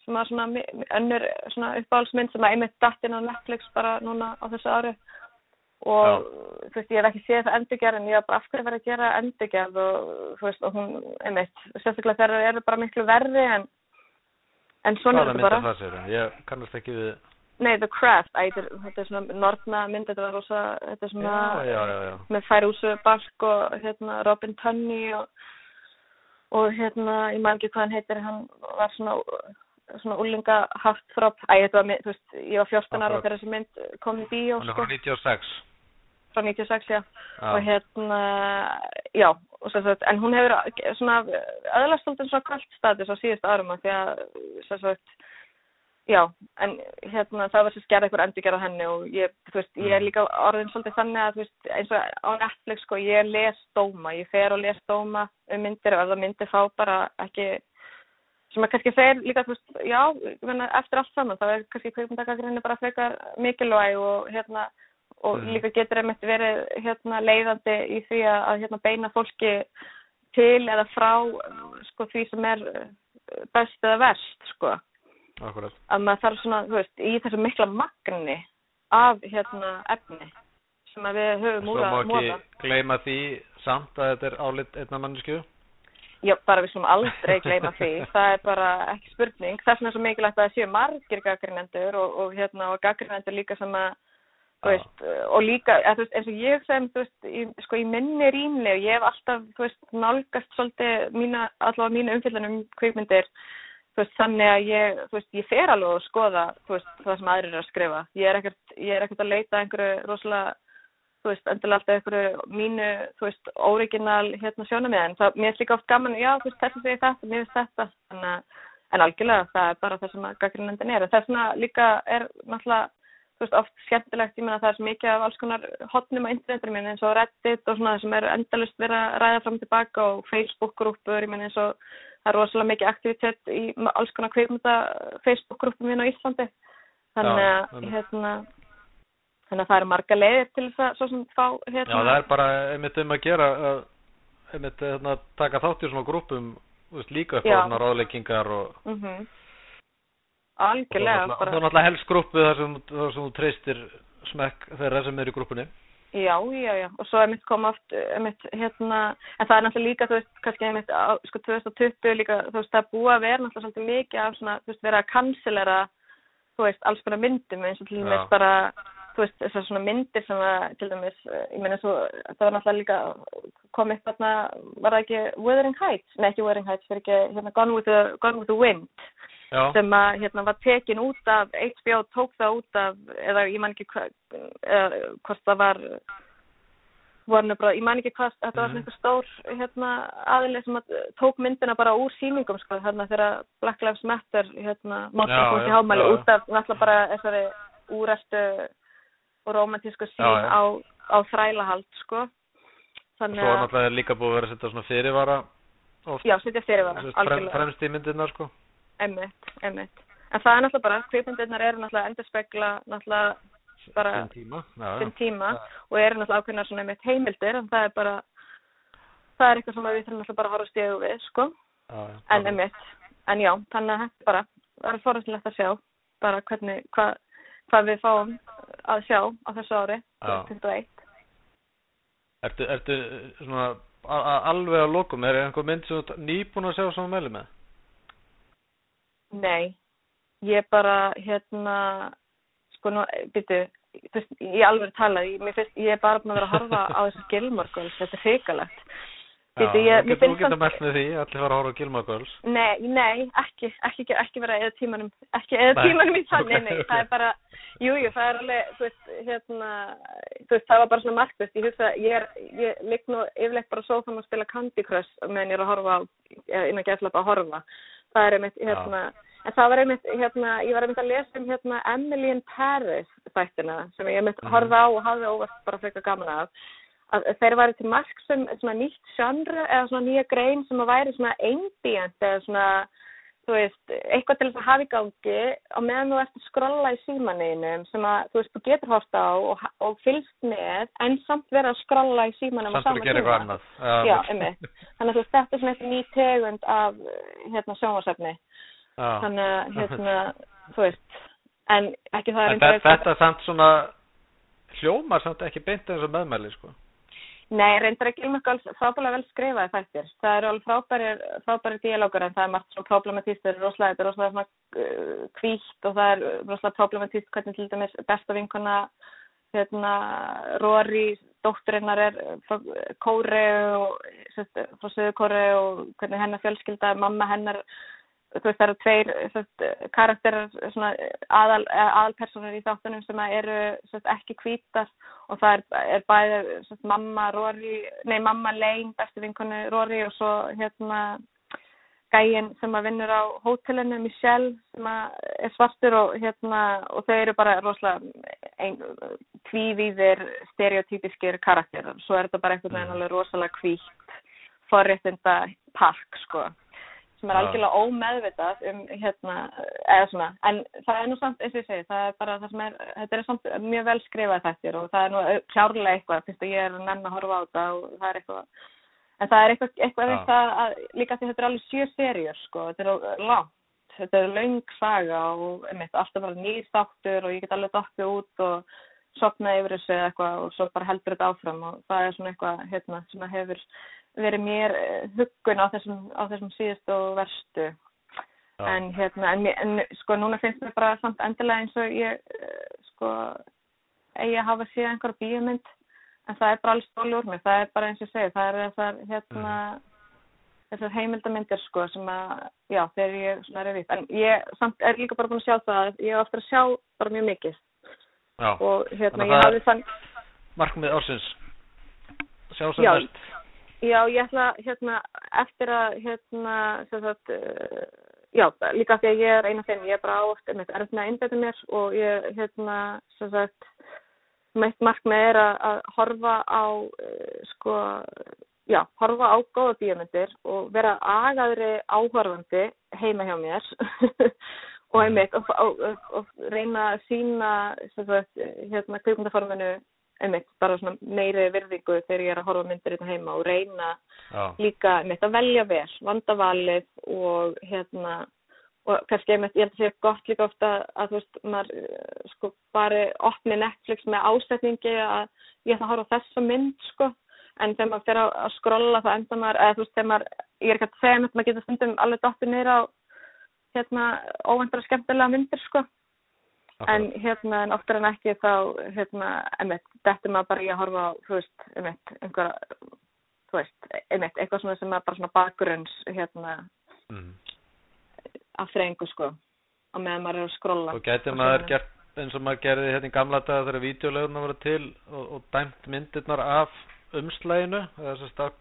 sem var svona önnur svona uppáhaldsmynd sem að einmitt datt inn á Netflix bara núna á þessu ári. Og þú veist, ég hef ekki séð það endurgerð en ég hef bara af hverju verið að gera endurgerð? Og þú veist, og hún, einmitt, sérstaklega þegar þær eru bara miklu verri en en svona hvaða er þetta bara. það sér? Ég kannast ekki við... Nei, The Craft, æ, þetta, er, svona nortna mynd, þetta var rosa, þetta er svona Já, já, já, með Færúsu Balk og hérna Robin Tunney og, og hérna, ég maður ekki hvað hann heitir, hann var svona, svona úlinga hartþrópp, æ, þetta var, mynd, þú veist, ég var 14 ára þegar þessi mynd kom í bíó, Hún er sko, frá 96. frá 96, já, Já. og hérna, já, og sagt, en hún hefur svona öðlast svolítið svona kvöld status á síðustu árum því að, sagt, já, en hérna það var sem skerða einhver endurgerð á henni og ég, veist, ég er Mm. líka orðin svolítið þannig að, veist, eins og á Netflix, sko, ég les dóma, ég fer og les dóma um myndir og ef það myndir fá bara ekki, sem að kannski þeir líka, þú veist, já, eftir allt saman, þá er kannski kveikmyndagagrinu bara frekar mikilvæg og hérna, og Mm. líka getur einmitt verið hérna leiðandi í því að, hérna beina fólki til eða frá sko því sem er eh, best eða verst, sko Akkurat. að maður þarf svona, þú veist, í þessu mikla magni af hérna efni sem við höfum Svo úr má að ekki móta. gleyma því samt að þetta er álit einna mannesku. Já, bara við slum aldrei gleyma því, það er bara ekki spurning, þess vegna er svo mikilvægt að það séu margir gaggrinendur og, og hérna og gaggrinendur líka sem að. Veist, og líka, þú veist, eins og ég sem, veist, í, sko í minni rýmli og ég hef alltaf, nálgast svolítið mína, allavega mínu þú veist, þannig að ég, ég fer alveg að skoða, það sem aðrir eru að skrifa. Ég er ekkert, ég er ekkert að leita að einhverju rosalega, endilega alltaf einhverju mínu, original, hérna, sjónamiðin. Það, mér er líka oft gaman, já, veist, þessi segir þetta, mér finnst þetta, að, en algjörlega, það er bara það sem að gaggrinendin er. Þess vegna líka er náttúrulega, þú veist, oft skemmtilegt, ég meina það er svo mikið af alls konar hotnum á internetinu minni eins og Reddit og svona sem eru endalust verið að ræða fram og tilbaka og Facebook-grúpur, ég meina eins og það er rosalega mikið aktivitet í alls konar kveikmynda Facebook-grúpum minna á Íslandi. Þannig Já, að, einmitt. hérna, þannig að það eru marga leiðir til þess að svo sem fá, Já, hérna, það er bara einmitt um að gera einmitt hérna, taka þátt í svona grúpum þú veist, líka upp á Já. svona ráðleikingar og mhm. og algjörlega, það er náttúrulega helst grúpu þar sem, þar sem þú treystir smekk þeirra sem er í grúpunni. Já, já, já, og svo er mitt koma oft, mitt, hérna, en það er náttúrulega líka, þú veist, kannski einmitt á, sko, 2020 líka, þú veist, það búið að vera náttúrulega svolítið mikið af svona, þú veist, vera að cancelera, þú veist, alls konar myndum, eins og til Já. dæmis bara, þú veist, þessar svona myndir sem að, til dæmis, eh, ég meina svo, það var náttúrulega líka, kom upp þarna, var það ekki Wuthering Heights, nei ekki Wuthering Heights, fyrir ekki, hérna, Gone with the, Gone with the Wind, Já, sem að hérna var tekin út af HBO tók það út af eða ég man ekki hvað eða hvort það var Bros. ég man ekki hvað þetta var Mhm. einhver stór hérna aðileg sem að tók myndina bara úr sýningum sko hérna þegar Black Lives Matter hérna í já, hámæli út af náttúrulega bara þessari úræstu og romantísku sín Já, já. á, á þrælahald sko og þannig svo er náttúrulega líka búið að vera að setja svona fyrirvara oft, já, setja fyrir þú það veist, frem, algjörlega fremst í myndirnar sko. Einmitt, einmitt. En það er náttúrulega bara, kvikmyndirnar eru náttúrulega endur spekla náttúrulega bara Sinn tíma. Já, tíma og eru náttúrulega ákveðnar svona einmitt heimildir en það er bara, það er eitthvað sem við þurfum náttúrulega bara að horfa stíðu við, sko. En einmitt, en já, þannig að þetta bara, það er forðanlegt að sjá bara hvernig, hvað hva við fáum að sjá á þessu ári, Já. 2021. Ertu, ertu svona alveg að lokum, er einhver mynd sem þú nýbúin að sjá sem þú meðli með? Nei, ég bara, hérna, sko, nú, veist, ég alveg tala, ég, finnst, ég er bara búin að vera að horfa á þessu Gilmore Girls, þetta er hrikalegt. Já, þú getur- mælt með því, allir fara að horfa á Gilmore Girls. Nei, nei, ekki, ekki, ekki, vera eða tímanum, ekki eða tímanum í það, nei, nei, það er bara, jú, jú, það er alveg, þú veist, hérna, þú veist, það var bara svona markvist, ég hugsa, ég er, ég ligg nú yfirleitt bara svo fann að spila Candy Crush meðan ég er að horfa eða innan gæðslega að horfa, það er einmitt, hérna, en það var einmitt, hérna, ég var einmitt að lesa um, hérna, Emily in Paris þættina, sem ég einmitt Mhm. horfa á og hafði óvart bara frekar gaman af, að þeir væri til mark sem svona nýtt genre eða svona nýja grein sem að væri svona ambient eða svona þú veist, eitthvað til þess að hafa í gangi og meðan þú ert að skrolla í símaninum sem að þú veist, þú getur horta á og, og fylgst með en samt vera að skrolla í símanum Samt að gera eitthvað annað. Já, einmitt. Þannig að þú er svona eitthvað ný tegund af hérna sjónvarsefni. Já. Þannig að hérna, þú veist, en ekki það er þetta, þetta samt svona hljómar samt ekki beint eins og meðmæli, sko. Nei, reyndar ekki Gilmore Girls frábælega vel skrifaði þættir. Það eru alveg frábærir, frábærir díalógar en það er margt svona problematíst, það er rosalega, þetta er rosalega uh, kvítt og það er rosalega problematíst hvernig til dæmis besta vinkona hérna, Rory, dótturinnar er frá Kóri og sérst, frá Suður Kóri og hvernig hennar fjölskylda, mamma hennar þú veist það eru tveir sérst, karakterar svona, aðal, aðalpersonur í þáttunum sem eru sérst, ekki hvítar og það er, er bæði sérst, mamma Rory, nei mamma Lane, bestu vinkonu Rory og svo hérna gæinn sem að vinnur á hótelinu, Michelle sem að er svartur og hérna og þau eru bara rosalega tvívíðir stereotypiskir karakterar, svo er þetta bara einhvern veginn alveg rosalega hvítt forréttinda pakk sko sem er algjörlega ómeðvitað um hérna, eða svona en það er nú samt, eins og ég segi, það er bara það sem er, þetta er samt mjög vel skrifað þættir og það er nú klárlega eitthvað, fyrst að ég er nenn að horfa á þetta og það er eitthvað en það er eitthvað, eitthvað við það að líka því þetta er alveg sjö serjur sko, þetta er langt, þetta er löng saga og einmitt, alltaf bara nýr þáttur og ég get alveg dottið út og sopnað yfir þessu eða eitthvað og svo bara heldur þetta áfram og það er svona eitthvað hérna sem að hefur verið mér eh, huggun á þessum, á þessum síðustu og verstu Já. en hérna, en, en sko núna finnst mér bara samt endilega eins og ég eh, sko eigi að hafa séð einhver bíómynd en það er bara alls stóli úr mig, það er bara eins og ég segi, það er þessar hérna þessar heimildamindir sko sem að já, þegar ég svona er við en ég samt er líka bara búin að sjá það að ég er ofta að sjá bara mjög mikið Já. og hérna ég hafði þann Markmið ársins. Sjá sem mest. Já, ég ætla hérna eftir að hérna sem sagt uh, já, líka því að ég er eina þeim, ég er bara átt með að einbæta mér og ég hérna sem sagt meitt markmið er að, að horfa á uh, sko já, horfa á góða bíómyndir og vera agaðri áhorfandi heima hjá mér og einmitt og, og, og, og reyna að sína sem sagt hérna kvikmyndaforminu einmitt bara svona meiri virðingu þegar ég er að horfa myndir hérna heima og reyna Já. líka einmitt að velja vel, vanda valið og hérna og kannski einmitt, ég held að sé gott líka ofta að þú veist, maður eh, sko bara opni Netflix með ásetningi að ég ætla að horfa þessa mynd sko, en þegar maður fer að, skrolla þá enda maður, eða þú veist, þegar maður ég er ekki að segja einmitt, maður getur stundum alveg dottið niður á hérna óvendara skemmtilega myndir sko en hérna en oftar en ekki þá hérna, einmitt, þetta maður bara í að horfa á, þú veist, einmitt, einhverja þú veist, einmitt, eitthvað svona sem er bara svona bakgrunns, hérna Mm. afþreyingu, sko á meðan maður er að skrolla Og á maður símanum. gert eins og maður gerði hérna í gamla daga þegar vídeolögurna voru til og, og dæmt myndirnar af umslæginu eða þess að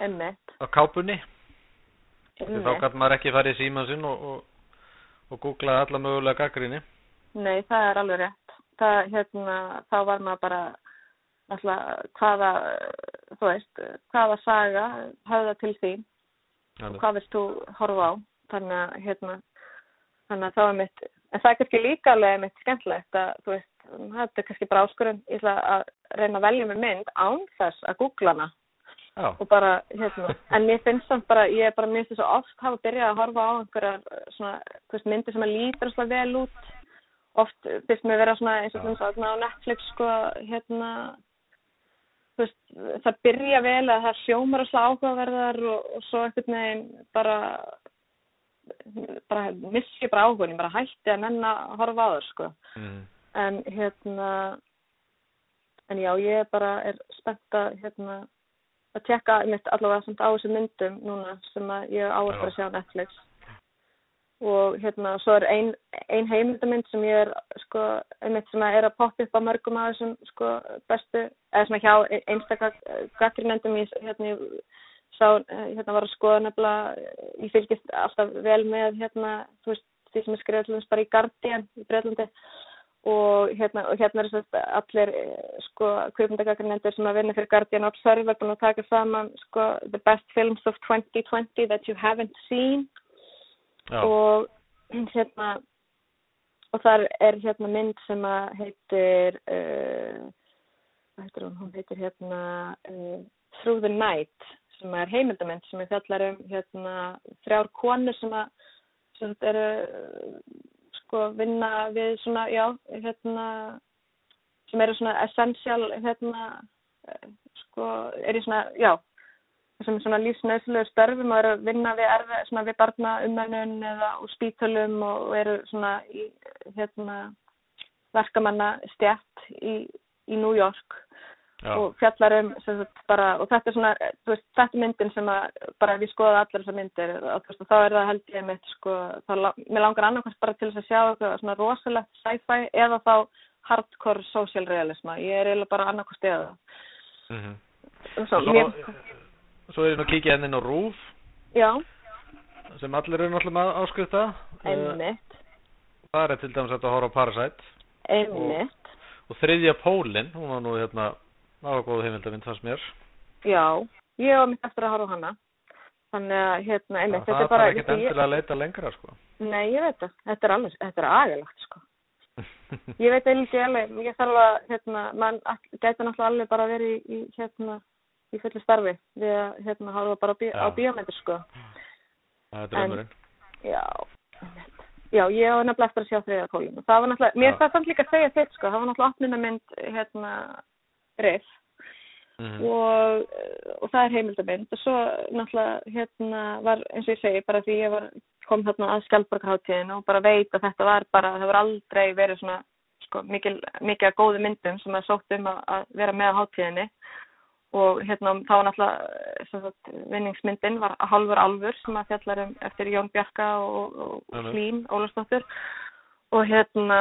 einmitt, á kápunni. Þá gæti maður ekki farið í síman sinn og, og, og googlaði alla mögulega gaggrinni Nei, það er alveg rétt. Það, hérna, þá var maður bara náttúrulega hvaða, þú veist, hvaða saga höfða til þín? Og hvað vilt þú horfa á. Þannig að, hérna, þannig að þá er mitt, en það er kannski líka alveg mitt skemmtilegt að, þú veist, það er kannski bara áskurinn, ég ætla að reyna að velja með mynd án þess að googla hana. Já, og bara, hérna, en mér finnst samt bara, ég er bara, þess að oft hafa byrjað að horfa á einhverjar svona, þú veist, myndir sem að lítur svona vel út oft finnst mér vera svona eins og þess að á Netflix sko, hérna veist, það byrja vel að það hljómar og slá áhugaverðar og, og svo einhvern veginn bara bara missi bara áhugun, ég bara hætti að nenn að horfa á þau sko. mm. En hérna, en já, ég bara er spennt að hérna, að tjekka mitt allavega samt á þessu myndum núna sem að ég áherslu að sjá Netflix. Og hérna, svo er ein, ein heimildamind sem ég er, sko, einmitt sem er að poppa upp á mörgum af þessum, sko, bestu, eða svona hjá einstakar gaggrinendum ég, hérna, sá, hérna, var að skoða nefnilega, ég fylgist alltaf vel með, hérna, þú veist, því sem er þess bara í Guardian í Breitlandi og hérna, og hérna er þess að allir, sko, kvipundagaggrinendur sem að vinna fyrir Guardian Observer búin að taka saman, sko, the best films of 2020 that you haven't seen Já. og hérna og þar er hérna mynd sem að heitir uh, hvað heitir hún, hún heitir hérna uh, Through the Night sem er heimildamynd sem er fjallar um hérna þrjár konur sem að sem eru uh, sko vinna við svona, já, hérna sem eru svona essential hérna uh, sko, er í svona, já er svona lífsnöðslega störfum og eru að vinna við, erfi, svona við barna umönnun eða úr spítölum og eru svona í hérna verkamanna stjætt í, í New York Já. og fjallar um sem sagt, bara, og þetta er svona, þú veist, þetta er myndin sem að bara við skoðum allar þessar myndir og veist, og þá er það held ég mitt sko, þá, mér langar annarkvæmst bara til þess að sjá eitthvað svona rosalegt sci-fi eða þá hardcore social realisma, ég er eiginlega bara annarkvæmst eða. Mm og svo, svo, mér, svo er ég nú að kíkja henni inn á RÚF já, sem allir eru náttúrulega áskrifta Eh, einmitt. Það er til dæmis að horfa á Parasite. Einmitt, og þriðja Pólin, hún var nú hérna það var góð heimildamind fannst mér. Já. Ég var mitt eftir að horfa á hana. Þannig að hérna, einmitt, það þetta er er bara ekkert ég- endilega að leita lengra sko. Nei, ég veit það. Þetta er alveg, þetta er agalagt, sko. Ég veit ekki alveg, ég þarf að, hérna, mann gæti náttúrulega alveg bara verið í, í, hérna, í fullu starfi við að, hérna, hafa bara bí, á Já. bíómyndir, sko. það er draumurinn Já, já, ég var nefnilega eftir að sjá þriða kólum. Það var náttúrulega, mér það samt líka að segja þitt, sko, það var náttúrulega opnunarmynd, hérna, riff Mhm. og, og það er heimildamind og svo náttúrulega hérna var eins og ég segi bara því ég var kom þarna að skjaldborgarháttíðin og bara veit að þetta var bara, það var aldrei verið svona sko, mikil, mikið að góðu myndum sem að sótt um að, að vera með á háttíðinni og hérna þá náttúrulega vinningsmyndin var Hálfur Álfur sem að fjallar um eftir Jón Bjarka og, og. Hlín Ólafsdóttur og hérna,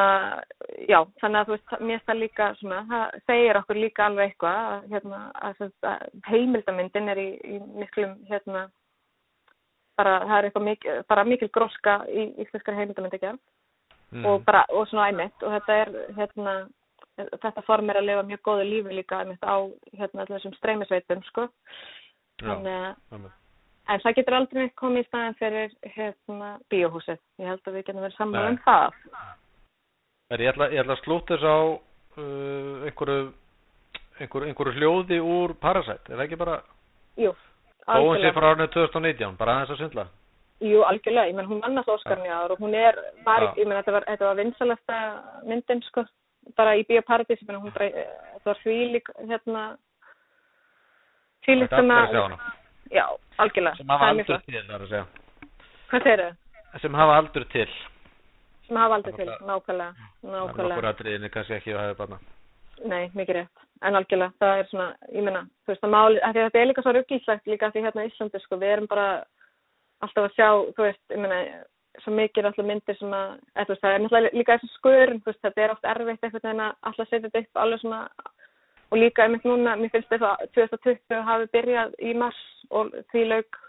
já, þannig að þú veist, mér það líka svona, það segir okkur líka alveg eitthvað að, hérna, að, að heimildamyndin er í, í miklum, hérna, bara, það er eitthvað mikil, bara mikil gróska í íslenskar heimildamyndagerð Mhm. og bara, og svona æmitt og þetta er, hérna, þetta form er að lifa mjög góðu lífi líka á, hérna, þessum streymisveitum, sko, þannig að. En það getur aldrei neitt komið í staðin fyrir hérna, bíóhúsið. Ég held að við getum verið sammála Nei. um það. Er, ég, ætla, ég ætla að slúta þess á uh, einhverju, einhverju, einhverju hljóði úr Parasite, er það ekki bara Jú, Bóin sér frá árinu 2019, bara aðeins að svindla Jú, algjörlega. Ég menn, hún alltaf Óskarni í ár og hún er, var, ég menn, þetta var, var vinsalasta myndin, sko, bara í bara, eh, þetta var þvílík, hérna, Þetta sem að já, algjörlega. sem hafa Það er aldur til, þar að segja Hvað segir þau? sem hafa aldur til Sem hafa Það til, er nákvæmlega, það er nákvæmlega. nokkur atriðinni kannski ekki að hafa barna Nei, mikið rétt. En algjörlega, það er svona, ég meina, þú veist, að máli, þetta er líka svo ruggíslegt líka því hérna í Íslandi, sko, við erum bara alltaf að sjá, þú veist, ég meina, svo mikið alltaf myndir sem að, eða, það er náttúrulega líka þessi skurinn, þú veist, þetta er oft erfitt einhvern veginn að alltaf setja þetta upp alveg svona, og líka einmitt núna, mér finnst þess að 2020 hafi byrjað í mars og því lauk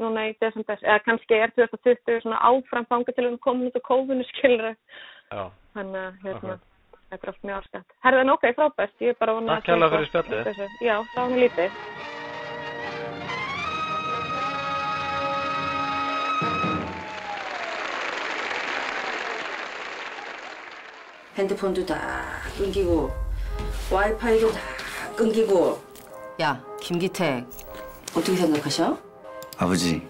núna í desember, eða kannski er 2020 svona áfram fanga til að við komum út á kófunu skilur, Já, þannig að, hérna, Akkurat. þetta er allt mjög ástætt. Herðan, ok, frábært, ég er bara vona Takk kærlega fyrir spjallið. Já, það var mér lítið. 핸드폰도 다 끊기고 와이파이도 다 끊기고 야, 김기택. 어떻게 생각하셔? 아버지,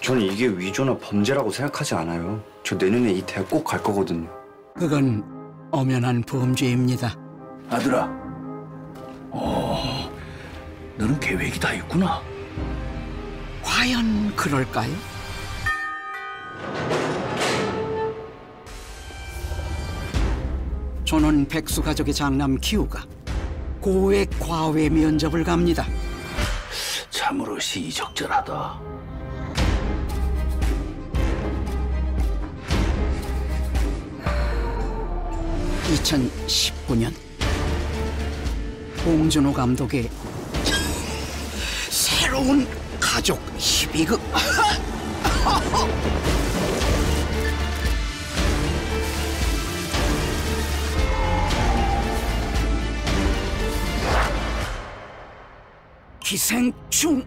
저는 이게 위조나 범죄라고 생각하지 않아요. 저 내년에 이 대학 꼭 갈 거거든요. 그건 엄연한 범죄입니다. 아들아, 어, 너는 계획이 다 있구나. 과연 그럴까요? 저는 백수 가족의 장남 기우가 고액 과외 면접을 갑니다. 참으로 시의적절하다. 2019년 봉준호 감독의 새로운 가족 汽船チュン。